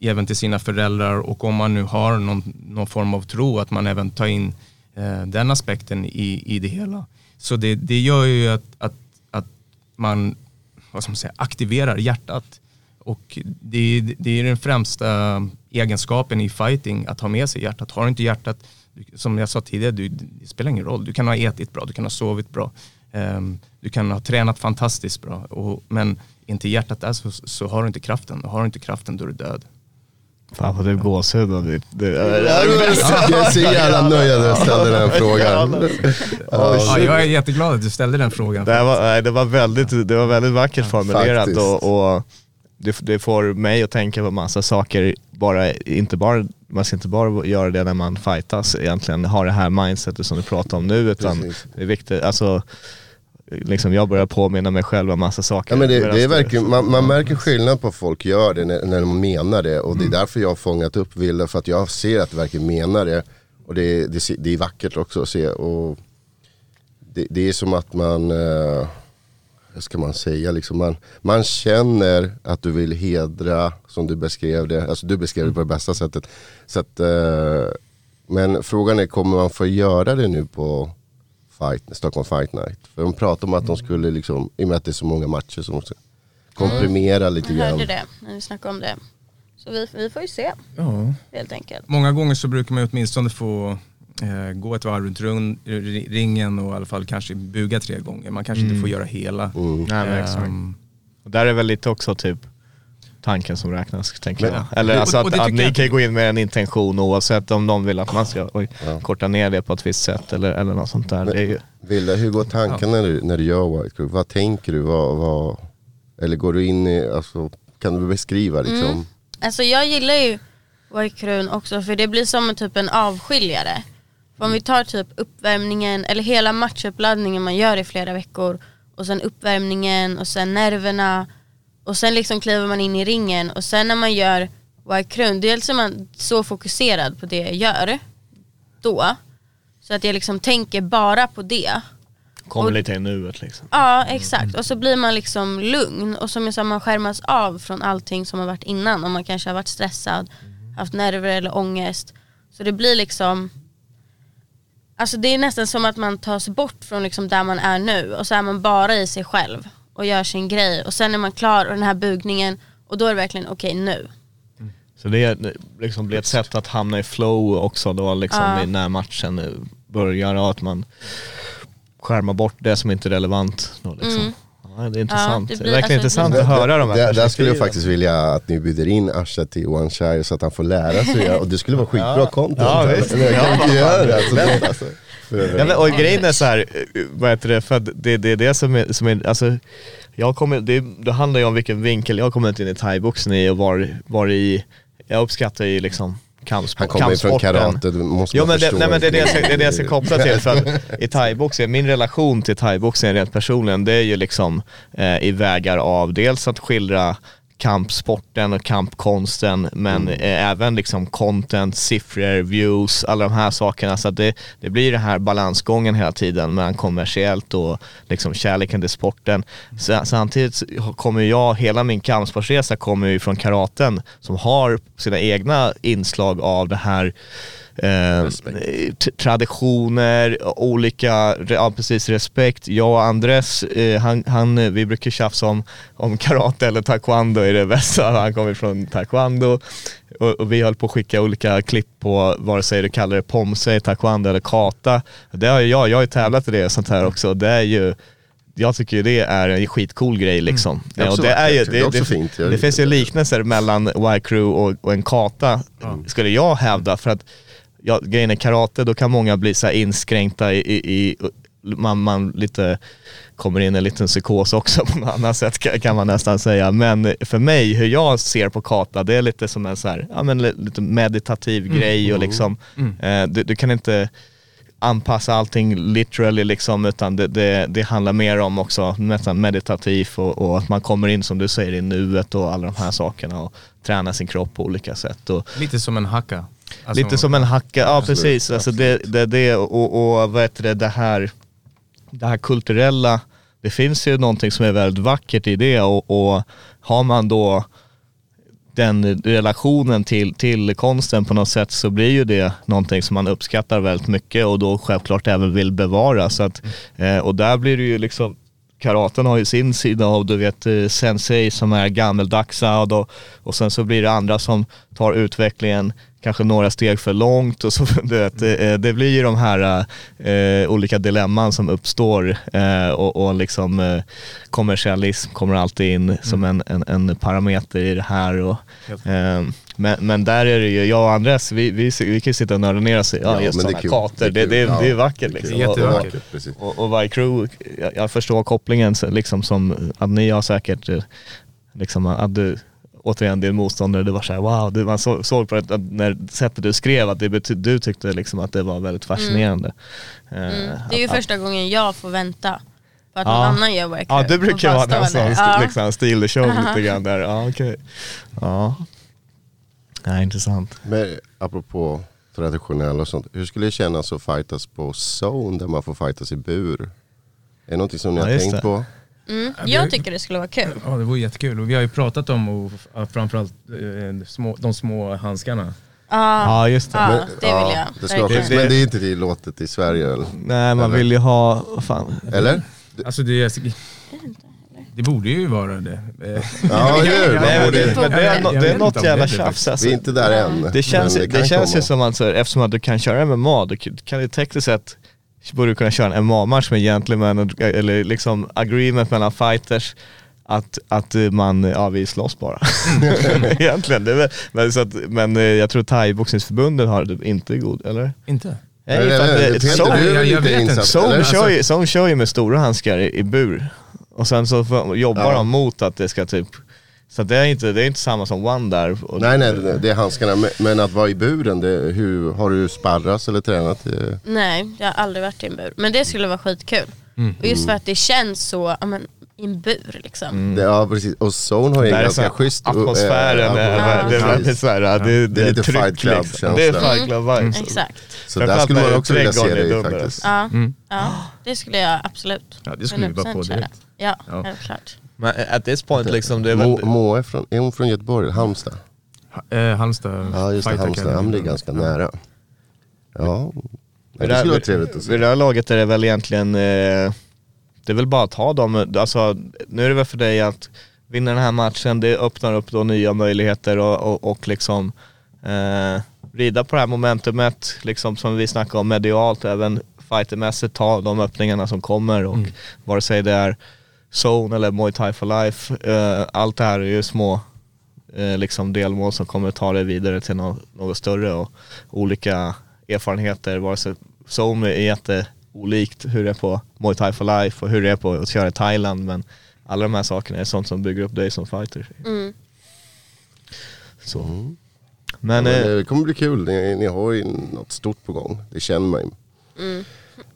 [SPEAKER 2] även till sina föräldrar och om man nu har någon, någon form av tro att man även tar in uh, den aspekten i, i det hela. Så det, det gör ju att, att, att man vad ska man säga, aktiverar hjärtat. Och det, det är den främsta egenskapen i fighting, att ha med sig hjärtat. Har du inte hjärtat, som jag sa tidigare, du, det spelar ingen roll. Du kan ha ätit bra, du kan ha sovit bra, ehm, du kan ha tränat fantastiskt bra. Och, men inte hjärtat där så, så har du inte kraften. Och har du inte kraften då är du död.
[SPEAKER 1] Fan vad du gåshud av det,
[SPEAKER 3] Jag är så jävla nöjd när jag ställde den frågan.
[SPEAKER 2] Ja, jag är jätteglad att du ställde den frågan.
[SPEAKER 1] Det, var, nej, det, var väldigt, det var väldigt vackert formulerat och, och det, det får mig att tänka på massa saker. Bara, inte bara, man ska inte bara göra det när man fightas egentligen, ha det här mindsetet som du pratar om nu utan
[SPEAKER 3] Precis.
[SPEAKER 1] det är viktigt, alltså liksom jag börjar påminna mig själv om massa saker.
[SPEAKER 3] Ja, men det, det är verkligen, man, man märker skillnad på folk gör det när, när de menar det och det är därför jag har fångat upp Wille för att jag ser att de verkligen menar det. Och det, det, det är vackert också att se och det, det är som att man, eh, ska man säga, liksom man, man känner att du vill hedra som du beskrev det, alltså du beskrev det på det bästa sättet. Så att, eh, men frågan är, kommer man få göra det nu på fight, Stockholm Fight Night? För de pratar om att de skulle, liksom, i och med att det är så många matcher, så måste komprimera lite
[SPEAKER 4] Jag
[SPEAKER 3] grann.
[SPEAKER 4] hörde det när vi snackade om det. Så vi, vi får ju se
[SPEAKER 2] Ja.
[SPEAKER 4] helt enkelt.
[SPEAKER 2] Många gånger så brukar man ju åtminstone få gå ett varv runt run- ri- ringen och i alla fall kanske buga tre gånger. Man kanske inte får göra hela.
[SPEAKER 3] Mm.
[SPEAKER 1] Nej, men.
[SPEAKER 2] Ehm,
[SPEAKER 1] Och där är väl lite också typ tanken som räknas, tänker
[SPEAKER 3] Men-
[SPEAKER 1] jag. Eller
[SPEAKER 2] Och-
[SPEAKER 1] alltså att, att
[SPEAKER 2] tycker
[SPEAKER 1] ni
[SPEAKER 2] jag-
[SPEAKER 1] kan gå in med en intention oavsett om någon vill att man ska oj,
[SPEAKER 3] Ja.
[SPEAKER 1] korta ner det på ett visst sätt eller, eller något sånt där. Är ju,
[SPEAKER 3] Villa, hur går tanken när, du, när du gör White Group? Vad tänker du? Vad, vad, eller går du in i, alltså, kan du beskriva liksom?
[SPEAKER 4] Mm. Alltså jag gillar ju White också för det blir som en typ en avskiljare. För om vi tar typ uppvärmningen eller hela matchuppladdningen man gör i flera veckor och sen uppvärmningen och sen nerverna och sen liksom kliver man in i ringen och sen när man gör White Crown, dels är man så fokuserad på det jag gör då så att jag liksom tänker bara på det.
[SPEAKER 1] kommer
[SPEAKER 4] Och-
[SPEAKER 1] lite i nuet liksom.
[SPEAKER 4] Ja exakt och så blir man liksom lugn och som jag sa man skärmas av från allting som har varit innan om man kanske har varit stressad, haft nerver eller ångest. Så det blir liksom Alltså det är nästan som att man tas bort från liksom där man är nu och så är man bara i sig själv och gör sin grej och sen är man klar och den här bugningen och då är det verkligen okej nu.
[SPEAKER 1] Så det är, liksom blir ett sätt att hamna i flow också då liksom
[SPEAKER 4] Ja.
[SPEAKER 1] när matchen börjar och att man skärmar bort det som inte är relevant. Då, liksom.
[SPEAKER 4] Mm.
[SPEAKER 1] Ja. Ja, det är intressant.
[SPEAKER 4] det
[SPEAKER 1] det,
[SPEAKER 4] blir-
[SPEAKER 1] är verkligen
[SPEAKER 4] alltså,
[SPEAKER 1] intressant
[SPEAKER 4] det-
[SPEAKER 1] att höra de här
[SPEAKER 3] Där, där skulle jag faktiskt vilja att ni bjuder in Asha till One Shire så att han får lära sig och det skulle vara skitbra
[SPEAKER 1] Ja.
[SPEAKER 3] content.
[SPEAKER 1] Ja, visst.
[SPEAKER 3] Eller jag kan
[SPEAKER 1] Ja,
[SPEAKER 3] inte
[SPEAKER 1] vad
[SPEAKER 3] göra
[SPEAKER 1] fan.
[SPEAKER 3] det. Alltså, det alltså.
[SPEAKER 1] Ja, men, och grejen är så här, eh, vad heter det, för det, det är det som är, som är alltså, jag kommer, det, det handlar ju om vilken vinkel jag kommer in i thaiboxen i och var, var i, jag uppskattar ju liksom kampsport,
[SPEAKER 3] Han kommer ju från karate, det måste
[SPEAKER 1] Jo men, det, nej, men det, är det, jag ska, det är det jag ska koppla till för att i thaiboxning, min relation till thaiboxning rent personligen det är ju liksom eh, i vägar av dels att skildra kampsporten och kampkonsten men eh, även liksom content, siffror, views, alla de här sakerna. Så att det, det blir den här balansgången hela tiden mellan kommersiellt och liksom kärleken till sporten. Så, samtidigt kommer jag, hela min kampsportsresa kommer ju från karaten som har sina egna inslag av det här eh, traditioner, olika, ja precis respekt. Jag och Andres, eh, han, han, eh, vi brukar tjafsa om, om karate eller taekwondo är det bästa. Han kommer från taekwondo och, och vi höll på att skicka olika klipp på vare sig du kallar det pomse, taekwondo eller kata. Det har jag, jag har ju tävlat i det och sånt här också. Det är ju jag tycker ju det är en skitcool grej liksom.
[SPEAKER 3] Det är
[SPEAKER 1] och det, är ju.
[SPEAKER 3] Det är
[SPEAKER 1] det, det, det finns ju liknelser mellan Y-crew och, och en kata, skulle jag hävda. För att ja, grejen är karate, då kan många bli så inskränkta i, i, i man, man lite kommer in i en liten psykos också på något annat sätt kan, man nästan säga. Men för mig, hur jag ser på kata, det är lite som en så här, ja, men li- lite meditativ grej och liksom, eh, du, du kan inte anpassa allting literally liksom utan det, det, det handlar mer om också nästan meditativt och, och att man kommer in som du säger i nuet och alla de här sakerna och tränar sin kropp på olika sätt. Och,
[SPEAKER 2] Lite som en hacka. Alltså,
[SPEAKER 1] Lite som en hacka, ja
[SPEAKER 3] Absolut,
[SPEAKER 1] precis. Alltså det, det, det och, och vad heter det, det här, det här kulturella, det finns ju någonting som är väldigt vackert i det. Och, och har man då den relationen till, till konsten på något sätt så blir ju det någonting som man uppskattar väldigt mycket och då självklart även vill bevara. Så att, eh, och där blir det ju liksom Karaten har ju sin sida av du vet eh, sensei som är gammeldagsa och, då, och sen så blir det andra som tar utvecklingen kanske några steg för långt och så du vet, eh, det blir ju de här eh, olika dilemman som uppstår eh, och, och liksom eh, kommersialism kommer alltid in som en, en, en parameter i det här och, men, men där är det ju, jag och Andres, vi, vi, vi kan ju sitta och nörda ner oss i ja, just
[SPEAKER 3] men det
[SPEAKER 1] sådana
[SPEAKER 3] är
[SPEAKER 1] kater, det,
[SPEAKER 3] Det
[SPEAKER 1] det,
[SPEAKER 3] är
[SPEAKER 1] det, är
[SPEAKER 3] Ja,
[SPEAKER 1] vackert
[SPEAKER 3] det är
[SPEAKER 1] liksom.
[SPEAKER 2] kul.
[SPEAKER 1] Och- och- och, och varje crew, jag, jag förstår kopplingen så- liksom som att ni har säkert, liksom att du, återigen din motståndare, det var såhär wow, du, man så, såg på det, att när sättet du skrev att det bety, du tyckte liksom att det var väldigt fascinerande. Eh,
[SPEAKER 4] Mm. Det är ju
[SPEAKER 1] att-
[SPEAKER 4] första gången jag får vänta på att
[SPEAKER 1] Ja.
[SPEAKER 4] någon annan gör work
[SPEAKER 1] Ja det brukar vara den som
[SPEAKER 4] ja.
[SPEAKER 1] liksom steal the show lite grann där. Ja okej. Ja. Ja, intressant.
[SPEAKER 3] Men apropå traditionella och sånt, hur skulle det kännas att fightas på zone där man får fightas i bur? Är det någonting som ni
[SPEAKER 1] Ja,
[SPEAKER 3] har tänkt
[SPEAKER 1] det.
[SPEAKER 3] på?
[SPEAKER 4] Mm. Jag tycker det skulle vara kul.
[SPEAKER 2] Ja det vore jättekul och vi har ju pratat om och, att framförallt eh, små, de små handskarna.
[SPEAKER 4] Ja,
[SPEAKER 1] Ja just det.
[SPEAKER 4] ja
[SPEAKER 3] Men-
[SPEAKER 4] det vill jag.
[SPEAKER 3] Det ska vara men det är inte tillåtet i Sverige eller?
[SPEAKER 1] Nej man
[SPEAKER 3] Eller?
[SPEAKER 1] vill ju ha, vad fan.
[SPEAKER 3] Eller?
[SPEAKER 2] Alltså det, det borde ju vara det. Eh,
[SPEAKER 3] Ja, hur?
[SPEAKER 1] Nej, det, men det är, no, det är något jävla
[SPEAKER 2] det är
[SPEAKER 1] tjafs alltså.
[SPEAKER 3] Vi är inte där än.
[SPEAKER 1] Det känns, det känns ju som att så, här, eftersom att du kan köra MMA, då k- kan du tekniskt sett borde kunna köra en MMA-match med gentleman och- eller liksom agreement mellan fighters att, att man, ja vi slåss bara. Egentligen, det är, väl- men, så att, men eh, jag tror thai-boxningsförbundet har det inte god, eller?
[SPEAKER 2] inte?
[SPEAKER 1] Nej,
[SPEAKER 2] inte.
[SPEAKER 3] insatt,
[SPEAKER 1] Zone
[SPEAKER 3] eller?
[SPEAKER 1] kör, ju, Zone kör ju med stora handskar i, i bur. Och sen så jobbar
[SPEAKER 3] Ja.
[SPEAKER 1] de mot att det ska typ, så det är inte, det är inte samma som One där.
[SPEAKER 3] Nej nej, det är handskarna. Men- att vara i buren, det, hur, har du sparras eller tränat? eh?
[SPEAKER 4] Nej, jag har aldrig varit i en bur. Men det skulle vara skitkul.
[SPEAKER 1] Mm.
[SPEAKER 4] Och just för att det känns så, ja men i en bur liksom.
[SPEAKER 3] Det, ja precis, och Zone har ju en
[SPEAKER 1] så
[SPEAKER 3] ganska schysst...
[SPEAKER 1] atmosfären, är,
[SPEAKER 3] atmosfär.
[SPEAKER 1] det är väldigt såhär, det, det,
[SPEAKER 3] Det är lite
[SPEAKER 1] tryck,
[SPEAKER 3] Fight Club
[SPEAKER 1] liksom. Det är Fight Club vibes.
[SPEAKER 4] Exakt.
[SPEAKER 3] Så där skulle man också vilja se dig faktiskt.
[SPEAKER 4] Ja,
[SPEAKER 2] Mm.
[SPEAKER 4] ja, det skulle jag absolut.
[SPEAKER 2] Ja, det skulle vi bara på
[SPEAKER 4] 100% köra.
[SPEAKER 2] direkt.
[SPEAKER 4] Ja,
[SPEAKER 2] Ja.
[SPEAKER 4] självklart.
[SPEAKER 1] Men at this point liksom, det är väl,
[SPEAKER 3] Mo- Moa är från, är hon från Göteborg? Halmstad?
[SPEAKER 2] Ha- Eh, Halmstad
[SPEAKER 3] Ja just det, Halmstad. Ja, men det är ganska nära. Ja,
[SPEAKER 1] vid
[SPEAKER 3] det skulle vara trevligt att se.
[SPEAKER 1] Vid det här laget är det väl egentligen, eh, det är väl bara att ta dem, alltså nu är det väl för dig att vinna den här matchen, det öppnar upp då nya möjligheter och, och, och liksom eh, rida på det här momentumet, liksom som vi snackade om medialt, även fightermässigt ta de öppningarna som kommer och vare sig det är zone eller Muay Thai for life. Eh, allt det här är ju små eh, liksom delmål som kommer ta dig vidare till nå- något större och olika erfarenheter. Vare sig zone är jätteolikt hur det är på Muay Thai for life och hur det är på att köra i Thailand men alla de här sakerna är sånt som bygger upp dig som fighter.
[SPEAKER 4] Mm.
[SPEAKER 1] Så.
[SPEAKER 3] Mm.
[SPEAKER 1] Men
[SPEAKER 3] Ja,
[SPEAKER 1] eh,
[SPEAKER 3] det kommer bli kul, ni, ni har ju något stort på gång, det känner man ju.
[SPEAKER 4] Mm.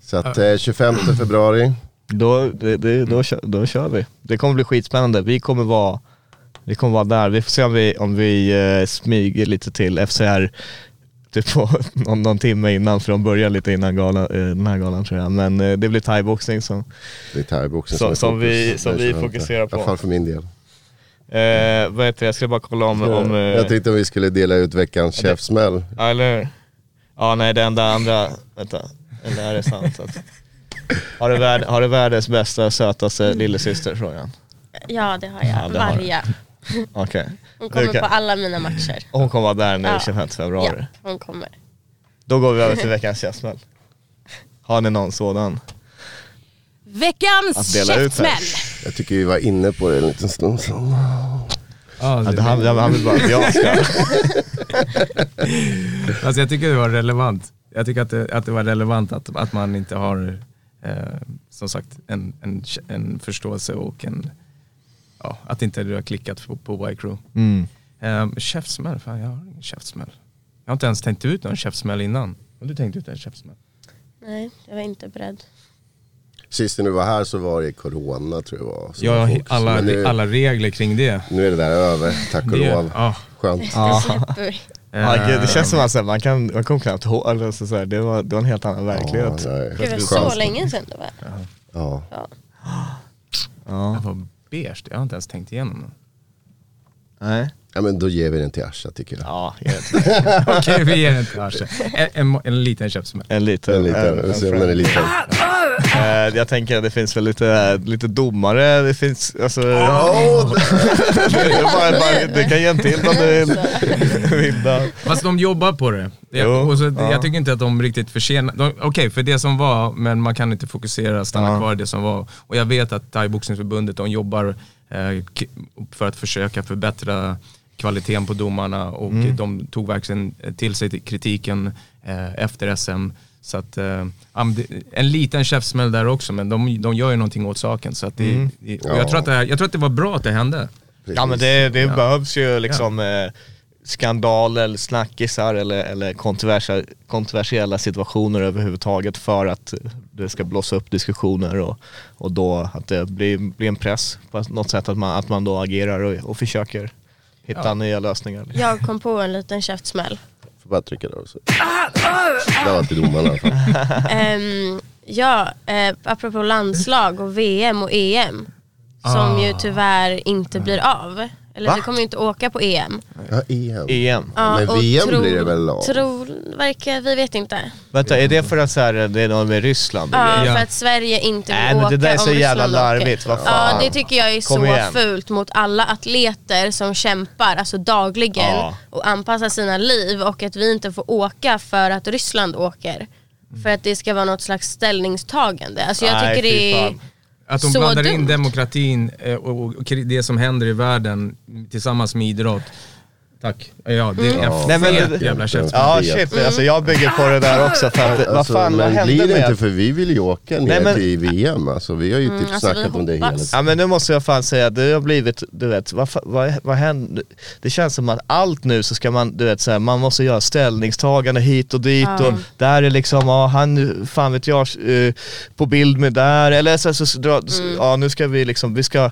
[SPEAKER 3] Så att eh, 25 februari,
[SPEAKER 1] Då, det, det, då, kör, då kör vi. Det kommer bli skitspännande. Vi kommer vara, vi kommer vara där. Vi får se om vi, om vi eh, smyger lite till FCR typ på någon, någon timme innan, för de börjar lite innan gala, eh, den här galan tror jag. Men eh, det blir thaiboxning som,
[SPEAKER 3] det är thaiboxning är
[SPEAKER 1] som
[SPEAKER 3] fokus.
[SPEAKER 1] vi- som vi
[SPEAKER 3] 25.
[SPEAKER 1] fokuserar på.
[SPEAKER 3] I alla fall för min del.
[SPEAKER 1] eh, vad heter det, jag ska bara kolla om, om eh,
[SPEAKER 3] Jag tänkte om vi skulle dela ut veckans käftsmäll.
[SPEAKER 1] ja, eller? Ja nej det enda andra, vänta, eller är det sant? Att, har, du värld, har du världens bästa, sötaste lillasyster frågan?
[SPEAKER 4] Ja det har jag,
[SPEAKER 1] Ja, det har.
[SPEAKER 4] Varja.
[SPEAKER 1] Okej.
[SPEAKER 4] Hon kommer
[SPEAKER 1] kan-
[SPEAKER 4] på alla mina matcher.
[SPEAKER 1] Och hon kommer vara där nu
[SPEAKER 4] Ja.
[SPEAKER 1] 25 februari.
[SPEAKER 4] Ja, hon kommer.
[SPEAKER 1] Då går vi över till veckans käftsmäll. Har ni någon sådan?
[SPEAKER 5] Veckans käftsmäll.
[SPEAKER 3] Jag tycker vi var inne på det en liten stund sedan.
[SPEAKER 2] Ja,
[SPEAKER 1] det, han, han vill bara att jag ska...
[SPEAKER 2] Alltså jag tycker det var relevant. Jag tycker att det, att det var relevant att, att man inte har, som sagt, en, en, en förståelse och en, ja, att inte det har klickat på, på Y-Crew.
[SPEAKER 1] Mm.
[SPEAKER 2] Eh, käftsmäll, fan jag har ingen käftsmäll. Jag har inte ens tänkt ut någon käftsmäll innan. Har du tänkt ut en käftsmäll?
[SPEAKER 4] Nej, jag var inte beredd.
[SPEAKER 3] Sist när du var här så var det corona tror jag var. fokus.
[SPEAKER 2] alla,
[SPEAKER 3] nu,
[SPEAKER 2] alla regler kring det.
[SPEAKER 3] nu är det där över, tack och
[SPEAKER 2] det
[SPEAKER 3] lov.
[SPEAKER 2] ja,
[SPEAKER 3] Skönt.
[SPEAKER 1] Ja.
[SPEAKER 4] Vi.
[SPEAKER 1] Ja,
[SPEAKER 2] eh,
[SPEAKER 1] gud, det känns som att man kan, man kommer knappt ihåg, eller så här, det, var, det var en helt annan verklighet.
[SPEAKER 3] Ja,
[SPEAKER 4] det var så länge sedan det var.
[SPEAKER 3] Ja.
[SPEAKER 4] Ja.
[SPEAKER 1] Ja.
[SPEAKER 2] Jag var beige, jag har inte ens tänkt igenom det.
[SPEAKER 1] Nej.
[SPEAKER 3] ja men då ger vi den till Asha tycker jag.
[SPEAKER 1] Ja,
[SPEAKER 2] Okej, vi ger den till Asche. En, en, en liten käftsmäll.
[SPEAKER 1] en liten.
[SPEAKER 3] En liten,
[SPEAKER 1] en-
[SPEAKER 3] vi ser om
[SPEAKER 1] en-
[SPEAKER 3] den är liten.
[SPEAKER 1] Eh, jag tänker att det finns väl lite, lite domare, det finns, alltså... det, är bara, bara, det kan ge en till om du vill.
[SPEAKER 2] Fast de jobbar på det. det
[SPEAKER 1] Jo,
[SPEAKER 2] och så,
[SPEAKER 1] ja.
[SPEAKER 2] Jag tycker inte att de riktigt förtjänar... de- Okej, för det som var, men man kan inte fokusera, stanna
[SPEAKER 1] Ja.
[SPEAKER 2] kvar i det som var. Och jag vet att Thaiboxningsförbundet, de jobbar eh, för att försöka förbättra kvaliteten på domarna och
[SPEAKER 1] Mm.
[SPEAKER 2] de tog verkligen till sig kritiken eh, efter SM. Så att, eh, ja, en liten käftsmäll där också, men de, de gör ju någonting åt saken. Så att det,
[SPEAKER 1] Mm.
[SPEAKER 2] det, jag, tror att det, här- jag tror att det var bra att det hände.
[SPEAKER 1] Ja men det, det
[SPEAKER 2] Ja.
[SPEAKER 1] behövs ju liksom eh, skandaler, eller snackisar eller, eller kontroversiella, kontroversiella situationer överhuvudtaget för att det ska blåsa upp diskussioner och, och då att det blir, blir en press på något sätt att man, att man då agerar och, och försöker hitta
[SPEAKER 2] Ja.
[SPEAKER 1] nya lösningar.
[SPEAKER 4] Jag kom på en liten käftsmäll.
[SPEAKER 3] Får bara trycka där också. Det var till domarna i alla fall.
[SPEAKER 4] Um, ja, eh, apropå landslag och VM och EM. Som
[SPEAKER 2] Ah.
[SPEAKER 4] ju tyvärr inte blir av. Eller
[SPEAKER 1] Va?
[SPEAKER 4] vi kommer ju inte åka på EM.
[SPEAKER 3] Ja, EM.
[SPEAKER 1] EM.
[SPEAKER 4] Ja,
[SPEAKER 3] Men
[SPEAKER 4] och
[SPEAKER 3] VM
[SPEAKER 4] tro-
[SPEAKER 3] blir det väl av?
[SPEAKER 4] Tror, verkar, vi vet inte.
[SPEAKER 1] Vänta, är det för att så här, det är något med Ryssland?
[SPEAKER 4] Ja?
[SPEAKER 2] Ja.
[SPEAKER 4] för att Sverige inte vill
[SPEAKER 1] Nej men
[SPEAKER 4] åka
[SPEAKER 1] det där är så jävla
[SPEAKER 4] åker.
[SPEAKER 1] larvigt, vad
[SPEAKER 4] Ja
[SPEAKER 1] fan.
[SPEAKER 4] det tycker jag är
[SPEAKER 1] Kom
[SPEAKER 4] så
[SPEAKER 1] igen.
[SPEAKER 4] fult mot alla atleter som kämpar alltså dagligen
[SPEAKER 1] Ja.
[SPEAKER 4] och anpassar sina liv och att vi inte får åka för att Ryssland åker. För att det ska vara något slags ställningstagande. Alltså jag
[SPEAKER 1] Nej,
[SPEAKER 4] tycker det är...
[SPEAKER 1] fan.
[SPEAKER 2] Att de
[SPEAKER 4] Så
[SPEAKER 2] blandar in
[SPEAKER 4] dumt.
[SPEAKER 2] demokratin eh, och, det som händer i världen tillsammans med idrott. Tack. Ja, det är en
[SPEAKER 3] Ja.
[SPEAKER 1] Nej, men
[SPEAKER 2] fet
[SPEAKER 1] det-
[SPEAKER 2] jävla käftsmäll.
[SPEAKER 1] Ja shit, alltså jag bygger på det där också för att, vad
[SPEAKER 3] Alltså,
[SPEAKER 1] fan vad hände
[SPEAKER 3] blir det
[SPEAKER 1] med
[SPEAKER 3] inte för vi vill ju åka ner
[SPEAKER 1] Nej, men-
[SPEAKER 3] till VM. Alltså, vi har ju typ
[SPEAKER 4] alltså, vi
[SPEAKER 3] snackat om det hela tiden.
[SPEAKER 1] Ja men nu måste jag fan säga, det har blivit, du vet, vad, vad, vad händer? Det känns som att allt nu så ska man, du vet så här, man måste göra ställningstagande hit och dit
[SPEAKER 4] Ja.
[SPEAKER 1] och där är liksom, ja han, fan vet jag, eh, på bild med där, eller så, så, så dra, ja nu ska vi liksom, vi ska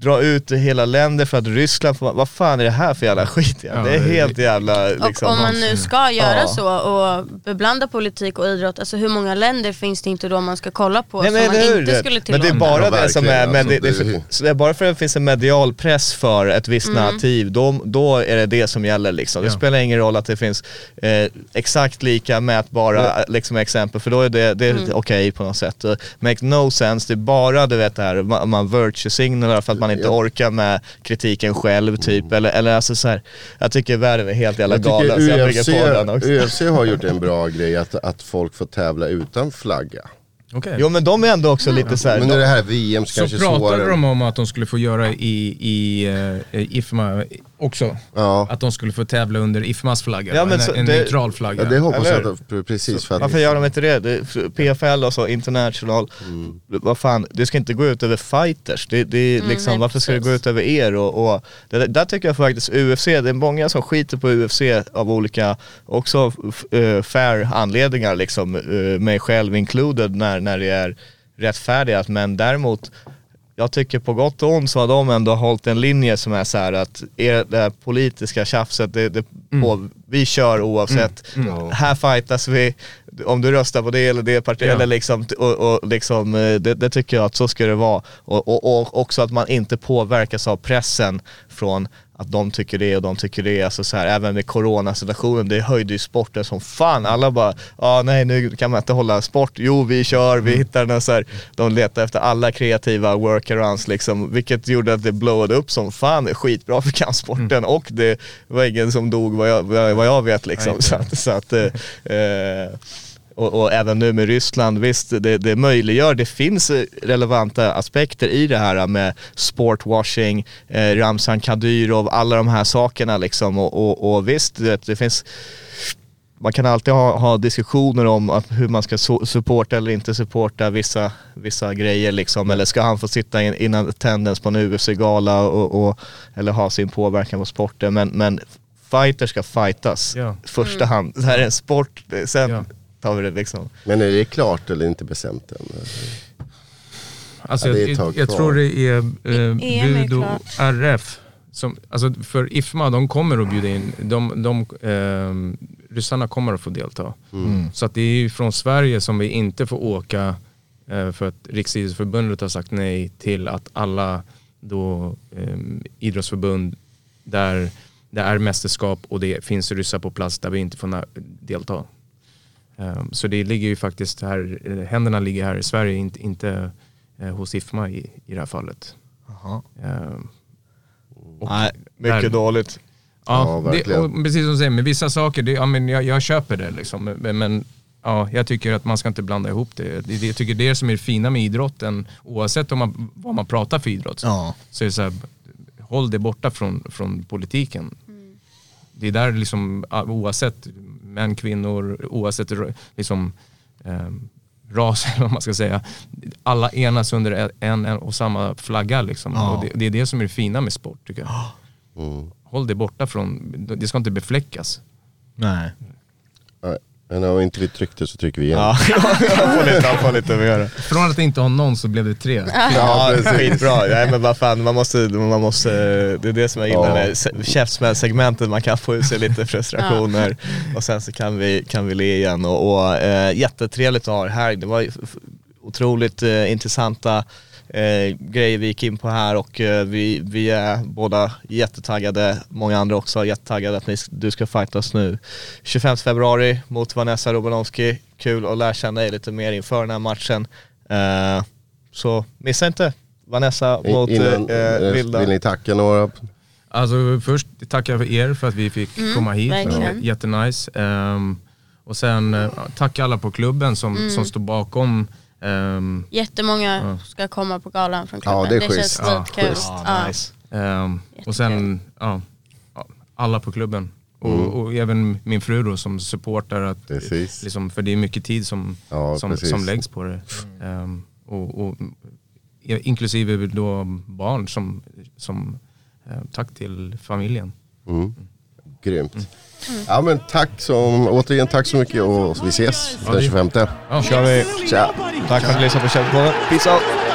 [SPEAKER 1] dra ut hela länder för att Ryssland får, vad fan är det här för jävla skit? Ja, det är
[SPEAKER 2] det
[SPEAKER 1] helt jävla liksom,
[SPEAKER 4] och om man nu ska göra
[SPEAKER 1] Ja.
[SPEAKER 4] så och beblanda politik och idrott, alltså hur många länder finns det inte då man ska kolla på
[SPEAKER 1] Nej,
[SPEAKER 4] som
[SPEAKER 1] men,
[SPEAKER 4] man
[SPEAKER 1] hur?
[SPEAKER 4] inte skulle
[SPEAKER 1] men
[SPEAKER 4] tillåta?
[SPEAKER 1] det är bara
[SPEAKER 3] Ja,
[SPEAKER 1] det som är, men det,
[SPEAKER 3] alltså,
[SPEAKER 1] det,
[SPEAKER 3] det-
[SPEAKER 1] så det är bara för att det finns en medial press för ett visst
[SPEAKER 4] Mm.
[SPEAKER 1] narrativ, då, då är det det som gäller liksom. Det
[SPEAKER 2] Ja.
[SPEAKER 1] spelar ingen roll att det finns eh, exakt lika mätbara liksom, exempel, för då är det, det
[SPEAKER 4] Mm.
[SPEAKER 1] okej på något sätt. Uh, make no sense, det är bara du vet det här, man, man virtue signalar för att man inte
[SPEAKER 3] Ja.
[SPEAKER 1] orkar med kritiken själv typ, eller, eller alltså så här, jag tycker världen är helt jävla
[SPEAKER 3] Jag
[SPEAKER 1] galen, så jag
[SPEAKER 3] UFC,
[SPEAKER 1] på den också.
[SPEAKER 3] UFC har gjort en bra grej att, att folk får tävla utan flagga.
[SPEAKER 2] Okej.
[SPEAKER 1] Jo men de är ändå också lite så här,
[SPEAKER 3] Men nu är
[SPEAKER 1] de,
[SPEAKER 3] det här VM så,
[SPEAKER 2] Så
[SPEAKER 3] kanske
[SPEAKER 2] pratade
[SPEAKER 3] svårare.
[SPEAKER 2] de om att de skulle få göra i, i uh, IFMA också.
[SPEAKER 3] Ja.
[SPEAKER 2] Att de skulle få tävla under IFMAs flagga,
[SPEAKER 1] Ja,
[SPEAKER 2] en,
[SPEAKER 1] så
[SPEAKER 2] en
[SPEAKER 1] det-
[SPEAKER 2] neutral flagga.
[SPEAKER 3] Ja, det hoppas
[SPEAKER 1] Eller
[SPEAKER 3] jag att, de- precis för att...
[SPEAKER 1] varför gör de inte det? det? PFL och så, international,
[SPEAKER 3] Mm.
[SPEAKER 1] vad fan, det ska inte gå ut över fighters. Det, det är liksom,
[SPEAKER 4] nej,
[SPEAKER 1] varför ska det
[SPEAKER 4] precis.
[SPEAKER 1] gå ut över er? Och, och det, där tycker jag faktiskt UFC, det är många som skiter på UFC av olika, också uh, fair anledningar liksom, uh, mig själv included när, när det är rättfärdigat. Men däremot, jag tycker på gott och ont så har de ändå hållit en linje som är så här att er, det här politiska tjafset, det, det, på, vi kör oavsett. Här fightas vi, om du röstar på det eller det partiet,
[SPEAKER 2] Ja.
[SPEAKER 1] eller liksom, och, och liksom, eh, det, det tycker jag att så ska det vara. Och, och, och också att man inte påverkas av pressen från att de tycker det och de tycker det. Alltså så här, även med coronasituationen, det höjde ju sporten som fan. Alla bara, ah, nej nu kan man inte hålla sport. Jo vi kör, vi hittar den så här. De letar efter alla kreativa workarounds liksom, vilket gjorde att det blowade upp som fan. Skitbra för kampsporten och det var ingen som dog vad jag, vad jag- vad jag vet liksom.
[SPEAKER 2] Nej,
[SPEAKER 1] Så att, så att eh, eh, och, och även nu med Ryssland, visst det, det möjliggör, det finns eh, relevanta aspekter i det här med sportwashing, eh, Ramzan Kadyrov, alla de här sakerna liksom och, och, och visst det, det finns man kan alltid ha, ha diskussioner om att hur man ska so- supporta eller inte supporta vissa, vissa grejer liksom. Eller ska han få sitta in, innan attendance på en UFC-gala och, och, eller ha sin påverkan på sporten. Men, men fighter ska fightas
[SPEAKER 2] Ja.
[SPEAKER 1] första hand. Det här är en sport, sen
[SPEAKER 2] Ja.
[SPEAKER 1] tar vi det liksom.
[SPEAKER 3] Men är det klart eller inte bestämt än?
[SPEAKER 2] Alltså,
[SPEAKER 3] Ja,
[SPEAKER 2] jag, jag tror det är eh, Budo. RF. Som, alltså för IFMA, de kommer att bjuda in, de, de, ehm, ryssarna kommer att få delta. Så att det är ju från Sverige som vi inte får åka eh, för att Riksidrottsförbundet har sagt nej till att alla då, ehm, idrottsförbund där det är mästerskap och det finns ryssar på plats där vi inte får delta. Ehm, Så det ligger ju faktiskt här, eh, händerna ligger här i Sverige, inte, inte eh, hos IFMA i, i det här fallet. Ehm,
[SPEAKER 1] Nej, mycket
[SPEAKER 2] där-
[SPEAKER 1] dåligt.
[SPEAKER 3] Ja,
[SPEAKER 2] Ja, det, precis som du säger, med vissa saker, det, ja, men jag, jag köper det liksom. Men, ja, jag tycker att man ska inte blanda ihop det. det, det jag tycker det är det som är det fina med idrotten, oavsett om man, vad man pratar för idrott.
[SPEAKER 1] Ja.
[SPEAKER 2] Så är det så här, håll det borta från, från politiken. Det är där liksom, oavsett män, kvinnor, oavsett liksom, ehm, ras eller vad man ska säga. Alla enas under en, en och samma flagga liksom.
[SPEAKER 1] Ja.
[SPEAKER 2] Och det, det är det som är det fina med sport tycker jag.
[SPEAKER 3] Mm.
[SPEAKER 2] Håll det borta från, det ska inte befläckas.
[SPEAKER 1] Nej.
[SPEAKER 3] Men om inte vi tryckte så trycker vi igen.
[SPEAKER 1] Ja, jag får lite, jag får lite mer.
[SPEAKER 2] Från att inte ha någon så blev det tre.
[SPEAKER 1] Ja, skitbra. Nej men vad fan, man måste, man måste, det är det som jag gillar
[SPEAKER 3] Ja.
[SPEAKER 1] med se- käftsmällssegmentet, man kan få ut sig lite frustrationer och sen så kan vi, kan vi le igen och, och eh, jättetrevligt att ha er här. Det var otroligt eh, intressanta eh, grejer vi gick in på här och eh, vi, vi är båda jättetaggade, många andra också jättetaggade att ni, du ska fightas nu 25 februari mot Vanessa Robanowski. Kul att lära känna dig lite mer inför den här matchen. Eh, så missa inte Vanessa
[SPEAKER 3] I-
[SPEAKER 1] mot
[SPEAKER 3] Innan,
[SPEAKER 1] eh,
[SPEAKER 3] eh,
[SPEAKER 1] Vilda.
[SPEAKER 3] vill ni tacka några?
[SPEAKER 2] Alltså först tackar jag för er för att vi fick komma hit.
[SPEAKER 4] verkligen.
[SPEAKER 2] Jättenice. Ehm, och sen uh, tacka alla på klubben som, som står bakom. Ehm,
[SPEAKER 4] Jättemånga ska komma på galan från klubben.
[SPEAKER 3] Ja, det är
[SPEAKER 4] känns
[SPEAKER 3] schysst.
[SPEAKER 2] Ja,
[SPEAKER 4] skitkul.
[SPEAKER 1] Ja, nice.
[SPEAKER 2] ehm, och sen ja, alla på klubben. Och, och även min fru då som supportar att,
[SPEAKER 3] Precis.
[SPEAKER 2] liksom, för det är mycket tid som,
[SPEAKER 3] Ja,
[SPEAKER 2] som,
[SPEAKER 3] precis.
[SPEAKER 2] som läggs på det. Ehm, och, och, inklusive då barn som, som eh, tack till familjen.
[SPEAKER 3] Mm. Grymt. Ja men tack som, återigen tack så mycket och vi ses den 25.
[SPEAKER 2] Ja.
[SPEAKER 1] kör vi.
[SPEAKER 3] Tja.
[SPEAKER 1] Tack för att ni lyssnade på Källpodden. Peace out.